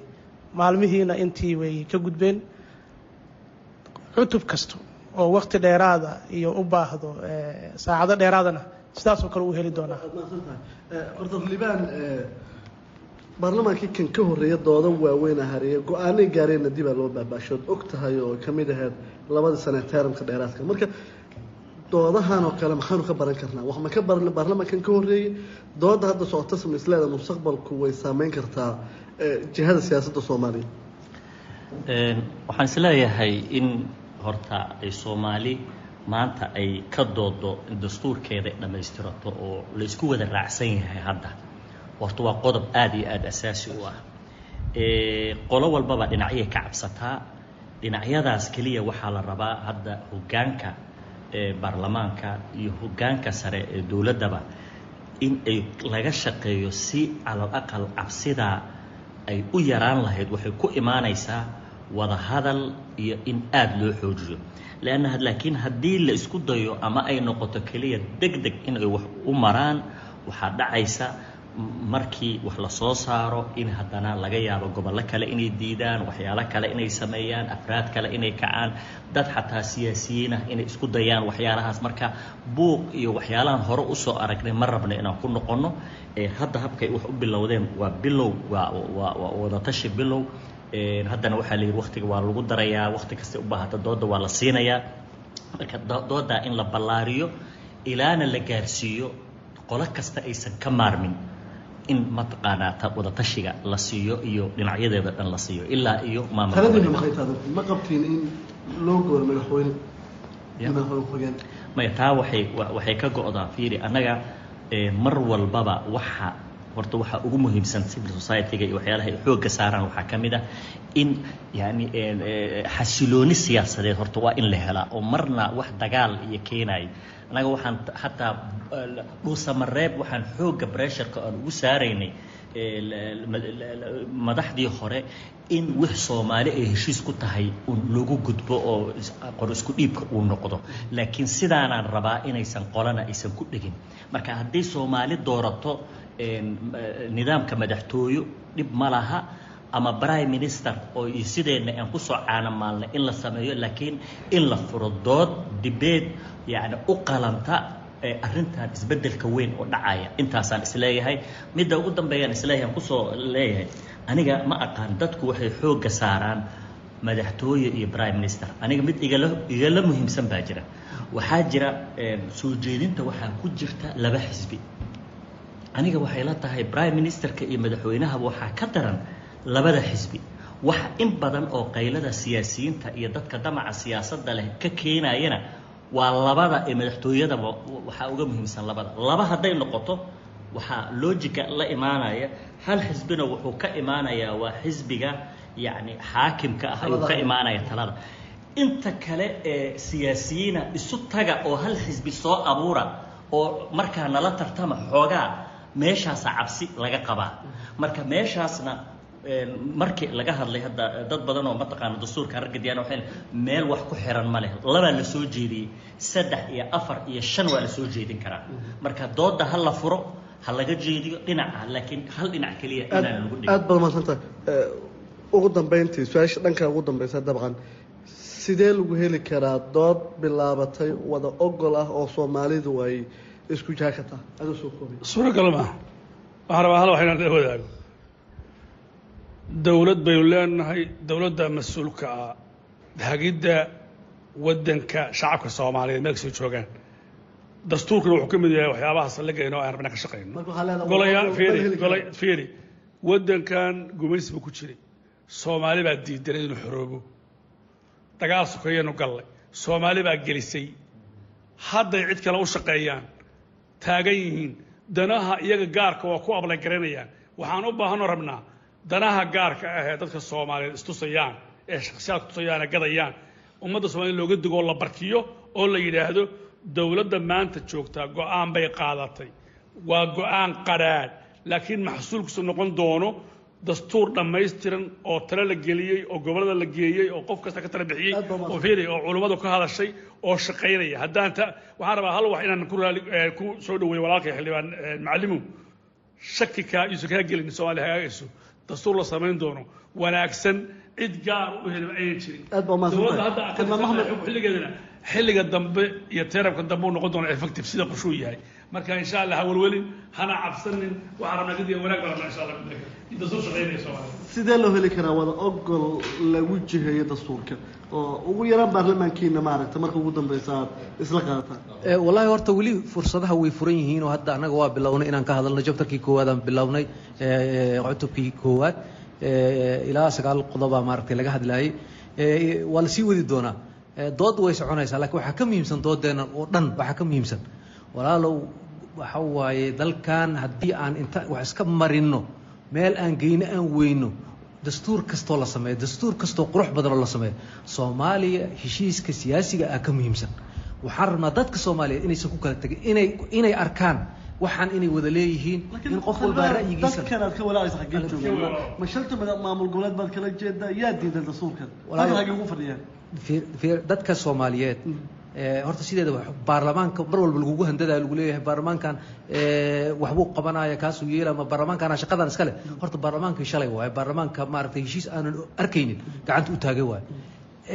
Maalmihiina intii way ka gudbeen. Cutub kasta oo wakti dheeraada iyo u baahdo saacado dheeraadana sidaasoo kale uu heli doonaa. Tahay horta libaan baarlamaankii kan ka horreeya doodan waaweynaa hareeye go'aanay gaareenna dibaa loo baabaashood og tahay oo ka mid ahayd labadii sane ee teeramka dheeraadka. Marka doodahan oo kale maxaanu ka baran karnaa? Wax ma ka baran baarlamaankan ka horreeyey dooda hadda socota samisleeda mustaqbalku way saameyn kartaa eh, jihada siyaasadda soomaaliya waxaan is leeyahay in horta ay soomaali maanta ay ka doodo in dastuurkeeda ay dhammaystirato oo la isku wada raacsan yahay hadda. Horta waa qodob aada iyo aada asaasi u ah. Qolo walbaba dhinacyay ka cabsataa dhinacyadaas keliya waxaa la rabaa hadda hoggaanka baarlamaanka iyo hoggaanka sare ee dowladdaba in ay laga shaqeeyo si calal aqal cabsidaa ay u yaraan lahayd. Waxay ku imaanaysaa wada hadal iyo in aada loo xoojiyo leanna laakiin haddii la isku dayo ama ay noqoto keliya deg deg in ay wax u maraan waxaa dhacaysa markii wax la soo saaro in haddana laga yaabo gobollo kale inay diidaan waxyaalo kale inay sameeyaan afraad kale inay kacaan dad xataa siyaasiyiin ah inay isku dayaan waxyaalahaas marka buuq iyo waxyaalahan hore u soo aragnay ma rabna inaan ku noqonno hadda habkay wax u bilowdeen waa bilow waa wadatashi bilow haddana waxaa la yidhi waktiga waa lagu darayaa wakti kasta u baahata dooda waa la siinayaa. Marka do- doodaa in la ballaariyo ilaana la gaarsiiyo qolo kasta aysan ka maarmin in mataqaanaa ta- wadatashiga la siiyo iyo dhinacyadeeda dhan la siiyo ilaa iyo maamul ma qabtiin in loo gooro madaxweyne maya taa waxay wa- waxay ka go'daa fiiri annaga mar walbaba waxa horta waxaa ugu muhiimsan civil society-ga iyo waxyaalaha ay xoogga saaraan waxaa ka mid ah in yani ee, ee, xasilooni siyaasadeed horta waa in la helaa oo marna wax dagaal iyo keenaya annaga waxaan t- hataa eh, dhuusamareeb waxaan xoogga bresharka aan ugu saaraynay madaxdii hore in wix soomaali ay heshiis ku tahay lagu gudbo oo qor isku dhiibka uu noqdo. Laakiin sidaanaan rabaa inaysan qolana aysan ku dhegin. Marka haddii soomaali doorato eh, nidaamka madaxtooyo dhib ma laha ama prime minister oo iyo sideenna aan ku soo caanamaalnay in la sameeyo laakiin in la furo dood dibeed yacni u qalanta arrintan isbeddelka weyn oo dhacaya. Intaasaan is leeyahay midda ugu dambeeyaan is leeyahay aan ku soo leeyahay. Aniga ma aqaan dadku waxay xoogga saaraan madaxtooye iyo prime minister. Aniga mid igala igala muhiimsan baa jira. Waxaa jira soo jeedinta waxaa ku jirta laba xisbi aniga waxay la tahay prime ministerka iyo madaxweynahaba waxaa ka daran labada xisbi. Wax in badan oo qaylada siyaasiyiinta iyo dadka damaca siyaasadda leh ka keenayana waa labada ee madaxtooyadaba waxaa uga muhiimsan labada. Laba hadday noqoto waxaa logica la imaanaya hal xisbina wuxuu ka imaanayaa waa xisbiga yacni xaakimka ah ayuu ka imaanaya talada. Inta kale ee siyaasiyiina isu taga oo hal xisbi soo abuura oo markaa nala tartama xoogaa meeshaasa cabsi laga qabaa. Marka meeshaasna markii laga hadlay hadda dad badan oo mataqaana dastuurka raggadiyaan waxay meel wax ku xiran ma leh. Labaa la soo jeediyey saddex iyo afar iyo shan waa la soo jeedin karaa. Marka doodda ha la furo ha laga jeediyo dhinaca laakiin hal dhinac keliya inaan lagu dhigin. aad baad mahadsantahay ugu dambeyntii su'aasha dhanka ugu dambeysa dabcan sidee lagu heli karaa dood bilaabatay wada ogol ah oo soomaalidu ay isku jaakataa adoo soo koobay suuragal maaha waxaan rabaa hal wax inaan la wadaago dowlad baynu leenahay dowladda mas'uulka ah hagidda waddanka shacabka soomaaliyeed meel kastoo joogaan dastuurkuna wuxuu ka mid yahay waxyaabaha saldhigayna oo aan rabna ka shaqayno golayaa fiiri gola fiiri waddankan gumaysi buu ku jiray soomaali baa diidanay inuu xoroobo dagaal sokeeyanu gallay soomaali baa gelisay. Hadday cid kale u shaqeeyaan taagan yihiin. Danaha iyaga gaarka waa ku ablaygaranayaan waxaan u baahanoo rabnaa danaha gaarka ah ee dadka soomaaliyeed istusayaan ee shakhsiyaadka tusayaan ee gadayaan. Ummadda soomaaliyed looga digo oo la barkiyo oo la yidhaahdo dowladda maanta joogtaa go'aan bay qaadatay. Waa go'aan qadhaadh laakiin maxsuulkiisu noqon doono dastuur dhammaystiran oo tale la geliyey oo gobollada la geeyey oo qof kasta ka tala bixiyey oo fiiri oo culummadu ka hadashay oo shaqaynaya. Haddaan ta waxaan rabaa hal wax inaan ku raali eh, ku soo dhaweeyo walaalkay xildhibaan macalimow shaki kaa iusan kaa gelin soomaaliya hagaagayso dastuur la samayn doono. Wanaagsan cid gaar u heli aynan jirin. Dowladda hadda xilligeedana xilliga dambe iyo teerabka dambe uu noqon doona effective sida qushuu yahay marka insha allah ha welwelin hana cabsanin waxaan rabnaa gadiga wanaag baa insha allah in dastuur shaqaynaya soomaaliya sidee loo heli karaa wada ogol lagu jiheeyo dastuurka? Oo ugu yaraan baarlamaankiina maaragta marka ugu dambeysa aad isla qaadataan. Eh, wallaahi horta weli fursadaha way furan yihiin oo hadda annaga waa bilownay inaan ka hadalno. Jabtarkii koowaad aan bilownay eh, cutubkii koowaad eh, ilaa sagaal qodobaa maaragtay laga hadlaayay waa la sii wadi doonaa. Eh, dood way soconaysaa laakiin waxaa ka muhiimsan doodeenna oo dhan waxaa ka muhiimsan. Walaalow waxa waaye dalkan haddii aan inta wax iska marino meel aan geyno aan weyno dastuur kastoo la sameeyo dastuur kastoo qurux badan oo la sameeyo soomaaliya heshiiska siyaasiga ah ka muhiimsan. Waxaan rabnaa dadka soomaaliyeed inaysan ku kala tegin inay inay arkaan waxaan inay wada leeyihiin in qof walbaa ra'yigiisa dadkan aad ka walaacaysa xaggee joogaan ma shanta mada- maamul goboleed baad kala jeedaa yaa diidan dastuurkan. Walaal- dadka xaggee ugu fadhiyaan Fiir- fiir- dadka soomaaliyeed eh, horta sideeda baarlamaanka mar walba lagugu handadayo lagu leeyahay baarlamaankan eh, waxbuu qabanaya kaasuu yeela ama baarlamaankana shaqadan iskale horta baarlamaankii shalay waaye baarlamaanka maaragtay heshiis aanan arkaynin gacanta u taagay waaye.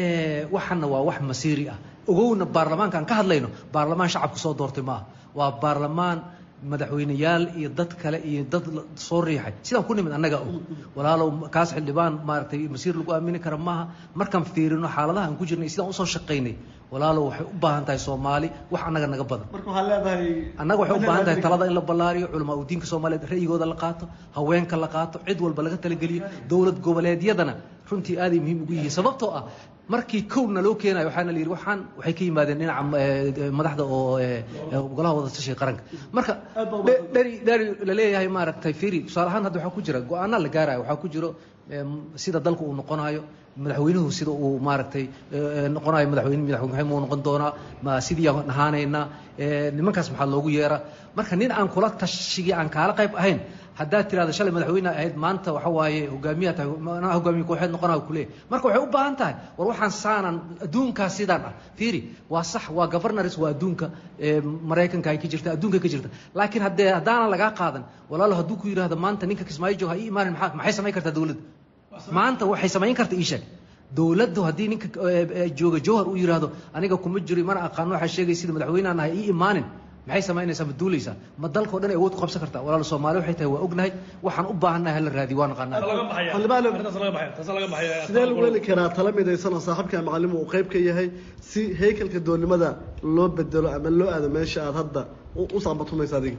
Eh, waxana waa wax masiiri ah. Ogowna baarlamaankaan ka hadlayno baarlamaan shacabka soo doortay maaha. Waa baarlamaan madaxweyneyaal iyo dad kale iyo dad soo riixay. Sidaan ku nimid annaga og walaalow kaas xildhibaan maaragtay masiir lagu aamini kara maaha. Markaan fiirino xaaladaha aan ku jirnay sidaan u soo shaqaynay walaalow waxay u baahan tahay soomaali wax annaga naga badan. Marka waxaa leedahay annaga waxay u baahan tahay talada in la ballaariyo culamaa u diinka soomaaliyeed ra'yigooda la qaato haweenka la qaato cid walba laga talageliyo. Dowlad goboleedyadana runtii aaday muhiim ugu yihiin. Sababtoo ah markii kowna loo keenayo waxaana la yidhi waxaan waxay ka yimaadeen dhinaca eh, madaxda oo eh, eh, golaha wada tashiga qaranka. Marka dheri dheri la leeyahay maaragtay firi tusaale ahaan hadda waxaa ku jira go'aana la gaarayo waxaa ku jiro sida dalka uu noqonayo madaxweynuhu sida uu maaragtay noqonayo madaxweyne madaxweyne muu noqon doonaa ma sidii aan ahaanaynaa nimankaas maxaa loogu yeeraa. Marka nin aan kula tashigi aan kaala qayb ahayn haddaad tirahdo shalay madaxweyne ahayd maanta waxa waaye hogaamiyaa tahay anaa hogaamiye kooxeed noqonaa ku leeyahay. Marka waxay u baahan tahay war waxaan saanan adduunkaas sidaan ah. Fiiri waa sax waa governors waa adduunka maraykanka ay ka jirta adduunka ka jirta. Laakiin haddee haddaanan lagaa qaadan walaalo hadduu ku yidhaahdo maanta ninka kismaayo ha ii imaanin maxaa maxay samayn kartaa dowladda maanta waxay samayn karta ii sheeg. Dowladdu haddii ninka jooga jowhar uu yidhaahdo aniga kuma jiro mana aqaano waxaa sheegay sida madaxweynehan ahay ii imaanin maxay samaynaysaa ma duulaysaa? Ma dalkao dhan ay awood ku qabsan kartaa? Walaal soomaali waxay tahay waa ognahay waxaan u baahannahay hala raadiyo waa naqaanaa sidee lagu heli karaa tala midaysan oo saaxiibka macalimu uu qayb ka yahay si haykalka doonnimada loo bedelo ama loo aado meesha aad hadda u saambatumaysa adiga?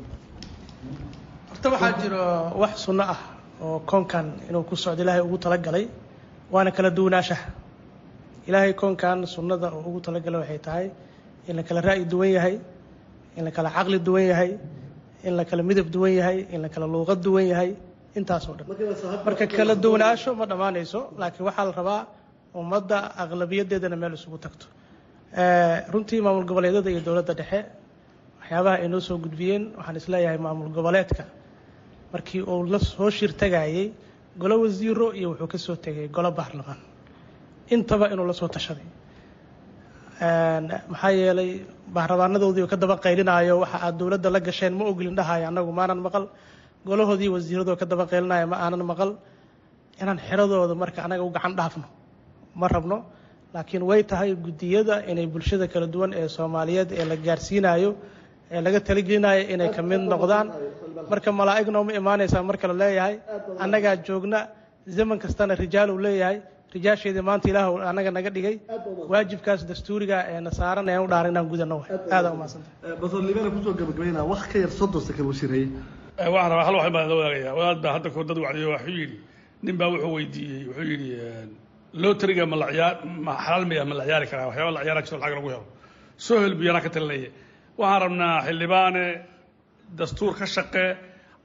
Horta waxaa jiro wax sunno ah oo koonkan inuu ku socdo ilaahay ugu talagalay waana kala duwanaanshaha ilaahay koonkan sunnada oo ugu talagalay waxay tahay in la kala ra'yi duwan yahay in la kala caqli duwan yahay in la kala midab duwan yahay in la kala luuqad duwan yahay intaasoo dhan. Marka kala duwanaansho ma dhammaanayso laakiin waxaa la rabaa ummadda aqlabiyadeedana meel isugu tagto. Runtii maamul goboleedyada iyo dowladda dhexe waxyaabaha ay noo soo gudbiyeen waxaan is leeyahay maamul goboleedka. Markii uu la soo shir tagayey golo wasiiro iyo wuxuu ka soo tegay golo baarlamaan. Intaba inuu la soo tashaday maxaa yeelay baarlamaanadoodii ka daba qaylinaayo waxa aad dowladda la gasheen ma ogolin dhahayo annagu maanan maqal. Golahoodii wasiiradoo ka daba qaylinaya ma aanan maqal. Inaan xiradooda marka anaga u gacan dhaafno ma rabno. Laakiin way tahay guddiyada inay bulshada kala duwan ee soomaaliyeed ee la gaarsiinayo ee laga talagelinayo inay ka mid noqdaan. Marka malaa'ig nooma imaanaysaa marka la leeyahay. Annagaa joogna zaman kastana rijaal uu leeyahay rijaasheedii maanta ilaah annaga naga dhigay. Waajibkaas dastuuriga ee na saaran ayaan u dhaaran inaan gudano aada umahadsanta basor liibana ku soo gabagabaynaa wax ka yar soddon sakan wasiireeye waxaan rabaa hal wax baan la wadaagayaa wadaad baa hadda koor dad wacdiyo waxuu yidhi nin baa wuxuu weydiiyey wuxuu yidhi loteriga ma la ciyaar ma xalaal miya ma la ciyaari karaa waxyaaba la ciyaara jiro lacag lagu helo. Soo hel biyana ka talinaya waxaan rabnaa xildhibaane dastuur ka shaqe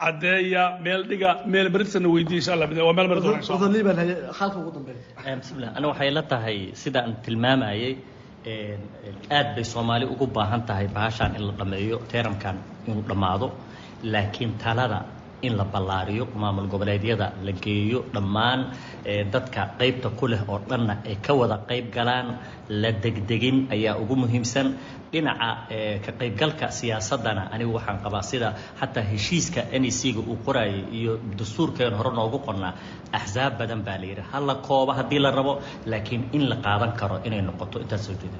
caddeeya meel dhiga meel marintisana weydiiya insha allah waa meel mari doona insha allah basor liiban haye xalka ugu dambeeya bismillah. Ana waxay la tahay sidaan tilmaamayay aad bay soomaali ugu baahan tahay bahashaan in la dhammeeyo teeramkan inuu dhammaado laakiin talada in la ballaariyo maamul goboleedyada la geeyo dhammaan dadka qaybta ku leh oo dhanna ay ka wada qayb galaan la degdegin ayaa ugu muhiimsan. Dhinaca ka qaybgalka siyaasadana anigu waxaan qabaa sida xataa heshiiska n e c-ga uu qorayay iyo dastuurkeen hore noogu qornaa axsaab badan baa la yidhi ha la koobo haddii la rabo laakiin in la qaadan karo inay noqoto. Intaas soo jeeda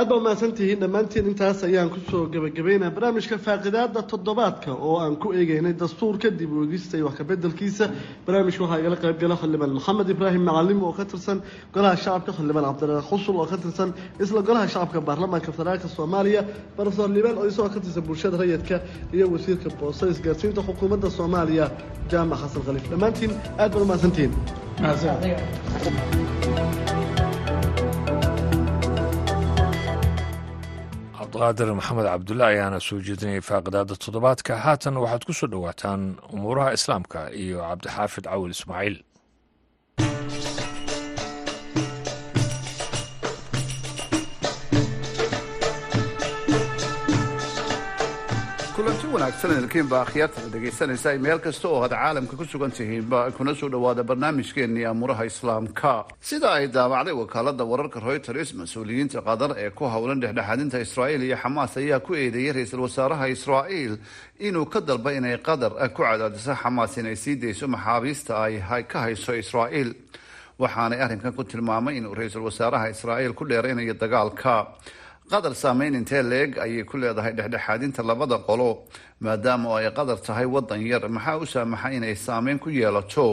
aad baa mahadsantihiin dhammaantiin intaas ayaan ku soo gabagabaynaa barnaamijka faaqidaada toddobaadka oo aan ku eegeynay dastuurka dib u egista iyo wax kabedelkiisa barnaamijka waxaa igala qayb gala xildhibaan maxamed ibraahim macalim oo ka tirsan golaha shacabka xildhibaan cabdiraaq xusul oo ka tirsan isla golaha shacabka baarlamaanka federaalka soomaaliya barofesor liibaan oo isagoo ka tirsan bulshada rayidka iyo wasiirka boosta isgaarsiinta xukuumadda soomaaliya jaamac xasan khaliif. Dhammaantiin aad baad umahadsantihiin cabdiqaadir maxamed cabdulle ayaana soo jeedinayay faaqidaada toddobaadka. Haatan waxaad ku soo dhowaataan umuuraha islaamka iyo cabdixaafid cawil ismaaciil wanaagsan idinkiinba akhyaarta dhegaysanaysa meel kasta oo aad caalamka ku sugan tihiinba kuna soo dhowaada barnaamijkeennii amuuraha islaamka. Sida ay daabacday wakaalada wararka reuters mas'uuliyiinta qatar ee ku howlan dhexdhexaadinta israa'iil iyo xamaas ayaa ku eedeeyay ra'iisul wasaaraha israa'iil inuu ka dalba inay qatar ku cadaadiso xamaas inay sii dayso maxaabiista ay ka hayso israa'iil. Waxaanay arrinkan ku tilmaamay inuu ra'iisul wasaaraha israa'iil ku dheeraynayo dagaalka qatar saameyn intee leeg ayay ku leedahay dhexdhexaadinta labada qolo maadaama ay qatar tahay wadan yar. Maxaa u saamaxa inay saameyn ku yeelato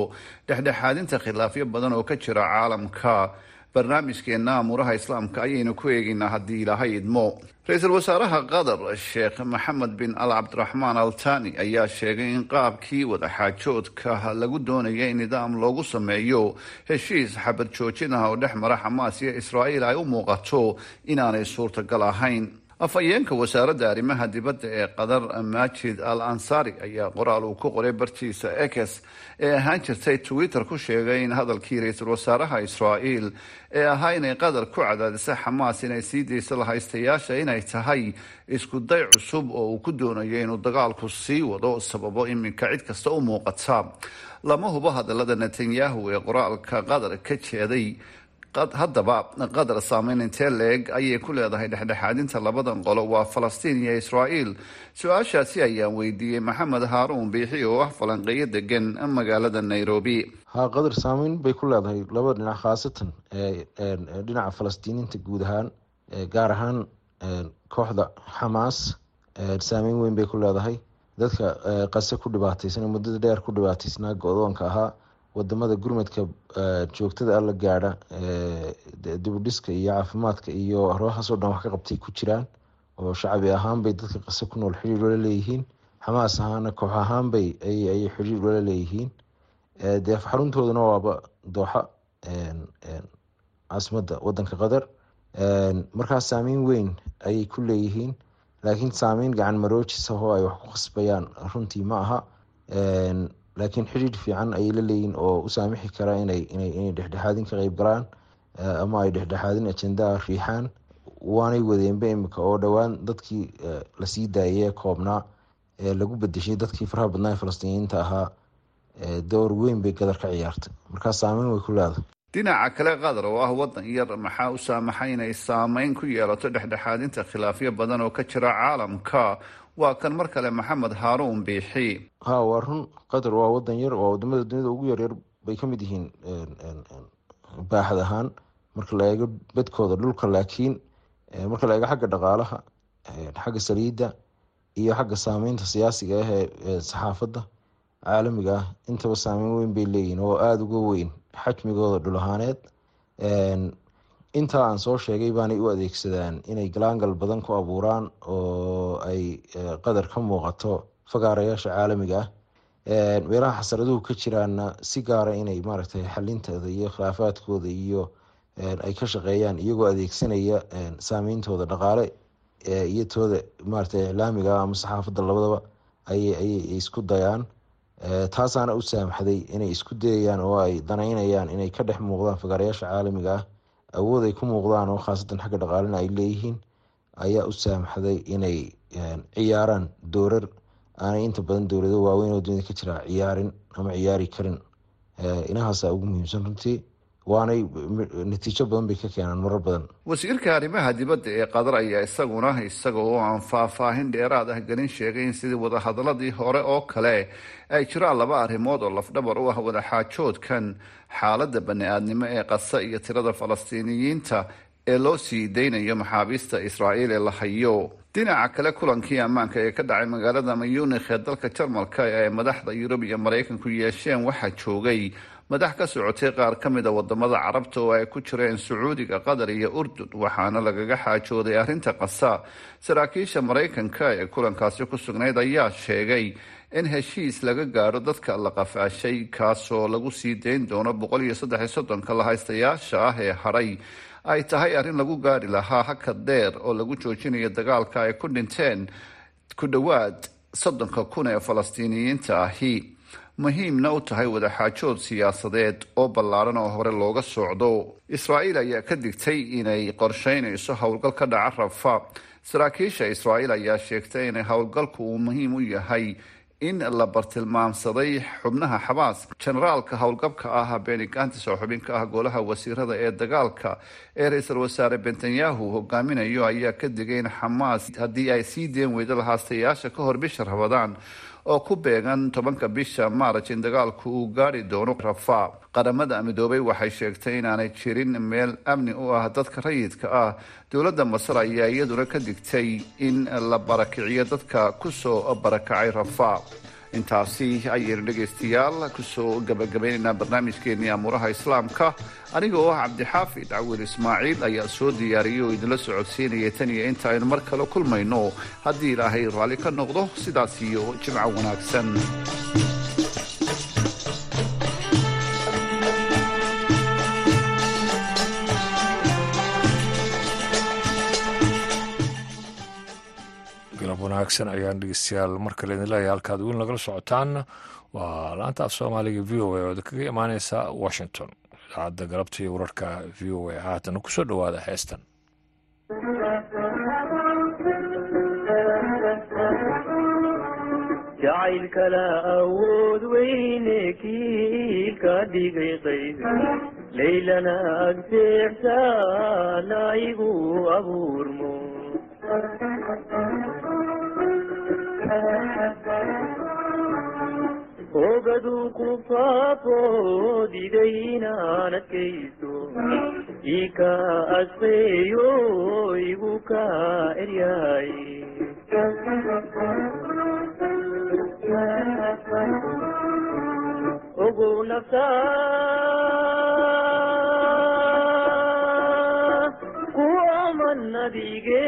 dhexdhexaadinta khilaafyo badan oo ka jira caalamka barnaamijkeena amuuraha islaamka ayaynu ku eegaynaa haddii ilaahay idmo. Ra'iisul wasaaraha qatar sheekh maxamed bin al cabdiraxmaan al tani ayaa sheegay in qaabkii wadaxaajoodka lagu doonaya in nidaam loogu sameeyo heshiis xabad joojin ah oo dhex mara xamaas iyo israa'iil ay u muuqato inaanay suurtagal ahayn afhayeenka wasaaradda arrimaha dibadda ee qatar majid al ansari ayaa qoraal uu ku qoray bartiisa ekes ee ahaan jirtay twitter ku sheegay in hadalkii ra'iisul wasaaraha israa'iil ee ahaa inay qatar ku cadaadisa xamaas inay sii dayso lahaystayaasha inay tahay isku day cusub oo uu ku doonayo inuu dagaalku sii wado sababo iminka cid kasta u muuqata. Lama hubo hadalada netanyahu ee qoraalka qatar ka jeeday haddaba qatar saameyn intee leeg ayay ku leedahay dhexdhexaadinta labadan qolo waa falastiin iyo israa'iil. Su'aashaasi ayaan weydiiyey maxamed haaruun biixi oo ah falanqeeyo degan magaalada nairobi. Haa qatar saameyn bay ku leedahay laba dhinac khaasatan dhinaca falastiiniinta guud ahaan gaar ahaan kooxda xamaas saameyn weyn bay ku leedahay. Dadka qase ku dhibaateysan muddada dheer ku dhibaataysnaa go-doonka ahaa waddamada gurmadka joogtada alla gaadha dibudhiska iyo caafimaadka iyo howlahaasoo dhan wax ka qabtay ku jiraan oo shacabi ahaan bay dadka qase ku nool xiriir ula leeyihiin. Xamaas ahaana koox ahaan bay ayay xiriir ula leeyihiin. Dee xaruntooduna waaba dooxa caasimadda wadanka qatar. Markaas saameyn weyn ayay ku leeyihiin. Laakiin saameyn gacan maroojis ah oo ay wax ku khasbayaan runtii ma aha laakiin xidhiir fiican ayay la leeyihiin oo u saamixi kara inay dhexdhexaadin ka qeyb galaan ama ay dhexdhexaadin ajendaa riixaan. Waanay wadeenba imika oo dhowaan dadkii la sii daayay koobnaa ee lagu bedeshay dadkii faraha badnaa falastiiniyiinta ahaa door weyn bay gadar ka ciyaartay. Markaas saameyn way ku leedahay. Dhinaca kale qatar oo ah wadan yar maxaa u saamaxay inay saameyn ku yeelato dhexdhexaadinta khilaafyo badan oo ka jira caalamka waa kan mar kale maxamed haaruun biixi. Ha waa run qatar waa wadan yar waa waddamada dunida ugu yaryar bay ka mid yihiin baaxad ahaan. Marka la eego bedkooda dhulka laakiin marka la eego xagga dhaqaalaha xagga saliidda iyo xagga saameynta siyaasiga ah ee saxaafadda caalamiga ah intaba saameyn weyn bay leeyihiin oo aada uga weyn xajmigooda dhul ahaaneed intaa aan soo sheegay baanay u adeegsadaan inay galaangal badan ku abuuraan oo ay qadar ka muuqato fagaarayaasha caalamiga ah. Meelaha xasaraduhu ka jiraana si gaara inay maaragtay xalintooda iyo khilaafaadkooda iyo ay ka shaqeeyaan iyagoo adeegsanaya saameyntooda dhaqaale iyo tooda maaragtay iclaamiga ama saxaafadda labadaba ayay isku dayaan. Taasaana u saamaxday inay isku dayayaan oo ay danaynayaan inay ka dhex muuqdaan fagaarayaasha caalamiga ah awood ay ku muuqdaan oo khaasatan xagga dhaqaalena ay leeyihiin ayaa u saamaxday inay ciyaaraan doorar. Aanay inta badan dowlado waaweyn oo dunida ka jira ciyaarin ama ciyaari karin. Inahaasa ugu muhiimsan runtii waanay natiijo badan bay ka keenaan marar badan. Wasiirka arrimaha dibadda ee qatar ayaa isaguna isaga oo aan faahfaahin dheeraad ah gelin sheegay in sidii wadahadaladii hore oo kale ay jiraan laba arrimood oo lafdhabar u ah wadaxaajoodkan xaaladda bani-aadnimo ee qasa iyo tirada falastiiniyiinta ee loo sii daynayo maxaabiista israa'iil ee la hayo. Dhinaca kale kulankii ammaanka ee ka dhacay magaalada mayunikh ee dalka jarmalka ee madaxda yurub iyo maraykanku yeesheen waxaa joogay madax ka socotay qaar ka mid a waddamada carabta oo ay ku jireen sacuudiga qatar iyo urdun waxaana lagaga xaajooday arrinta qasa saraakiisha maraykanka ee kulankaasi ku sugnayd ayaa sheegay in heshiis laga gaadho dadka la qafaashay kaasoo lagu sii dayn doono boqol iyo saddex iyo soddonka lahaystayaasha ah ee hadhay ay tahay arrin lagu gaadhi lahaa haka deer oo lagu joojinayo dagaalka ay ku dhinteen ku dhowaad soddonka kun ee falastiiniyiinta ahi muhiimna u tahay wadaxaajood siyaasadeed oo ballaaran oo hore looga socdo. Israa'iil ayaa ka digtay inay qorsheynayso howlgal ka dhaca rafa saraakiisha israa'iil ayaa sheegtay inay howlgalku uu muhiim u yahay in la bartilmaamsaday xubnaha xabaas generaalka howlgabka ah beni gantis oo xubin ka ah golaha wasiirada ee dagaalka ee ra'iisul wasaare bentanyahu hogaaminayo ayaa ka digay in xamaas haddii ay sii deen weydo lahaastayaasha ka hor bisha rabadaan oo ku beegan tobanka bisha maaraj in dagaalku uu gaari doono rafa qaramada midoobay waxay sheegtay inaanay jirin meel amni u ah dadka rayidka ah. Dowladda masar ayaa iyaduna ka digtay in la barakiciyo dadka ku soo barakacay rafa intaasi ayaynu dhegaystayaal ku soo gabagabaynaynaa barnaamijkeenii amuuraha islaamka. Aniga oo ah cabdixaafid cawil ismaaciil ayaa soo diyaariyay oo idinla socodsiinaya tan iyo inta aynu mar kale kulmayno. Haddii ilaahay raalli ka noqdo sidaas iyo jimco wanaagsan wanaagsan ayaan dhegeystayaal. Mar kale idin leeyahay halkaad weyn lagala socotaan waa laanta af soomaaliga v o a oo kaga imaaneysa washington. Idaacadda galabta iyo wararka v o a. Haatana ku soo dhowaada heestan. Kiilka dhigay qayb laylana abuurmo ogaduu ku faafo diday inaan adkaysto ika asqeeyo igu ka eryaay ogow naftaa ku aman nadige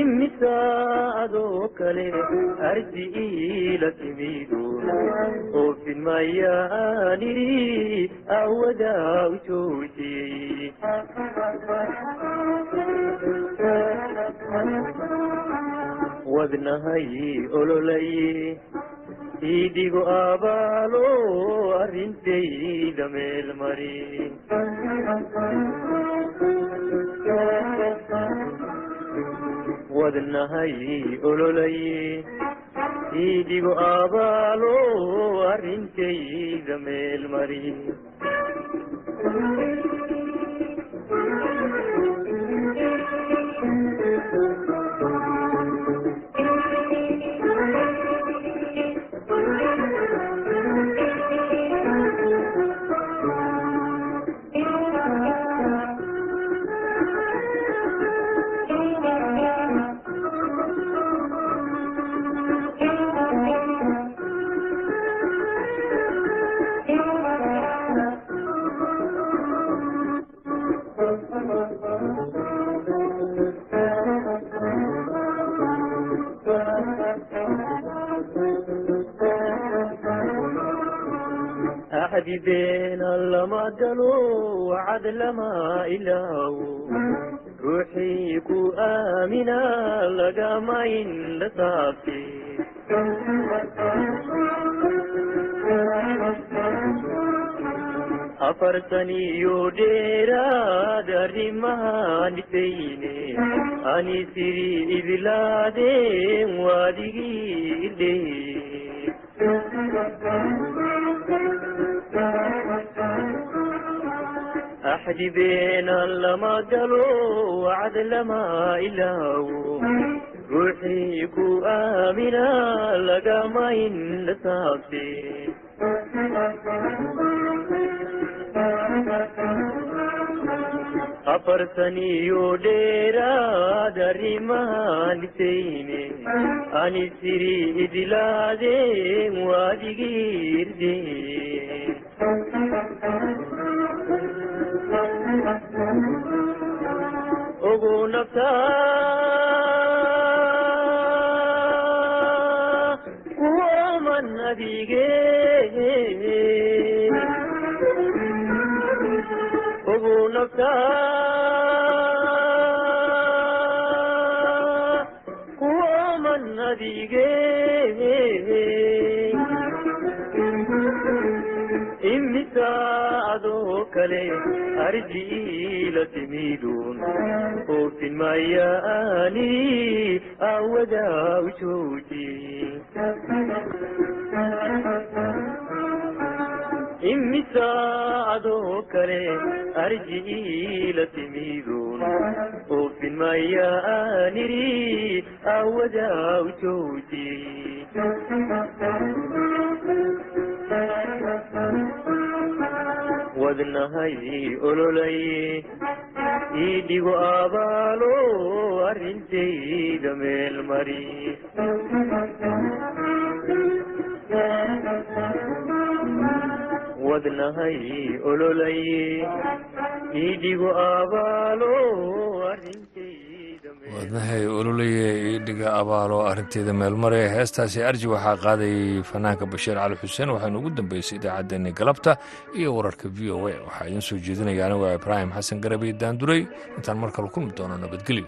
imisa adoo kale ardiila timidun oofin mayaani awadaa u joogti wadnahay ololaye idigo abaalo arrintayda meel mari wadnahay ololaye idigo abaalo arrintayda meel galo wacad lama ilaawo ruuxii ku aamina lagama indha saabte afartan iyo dheeraad arrimahan dhifayne ani siri idlaadeen waadigii idhee axdi beena lama galo wacd lama ilaawo ruuxii ku aamina lagama indha saabte afartan iyo dheeraad arrimahan dhifayne ani siri idlaadeen waadigii irdee kale ardiila timidun oofin mayaani awadaa u jooji imisa adoo kale arjiila timidun oofin mayaaniri awadaa u jooji wadnahay ololay iidhigo abaalo arrintayda meel mari wadnahay ololay iidhigo abaalo arrintayda wadnahay ololaya iidhiga abaalo arrinteeda meelmare heestaasi arji waxaa qaaday fanaanka bashiir cali xuseen waxaynu ugu dambeysay idaacaddeenni galabta iyo wararka v o a. Waxaa idiin soo jeedinaya anigu ibraahim xasan garabi daanduray intaan mar kale kulmi doono nabadgelyo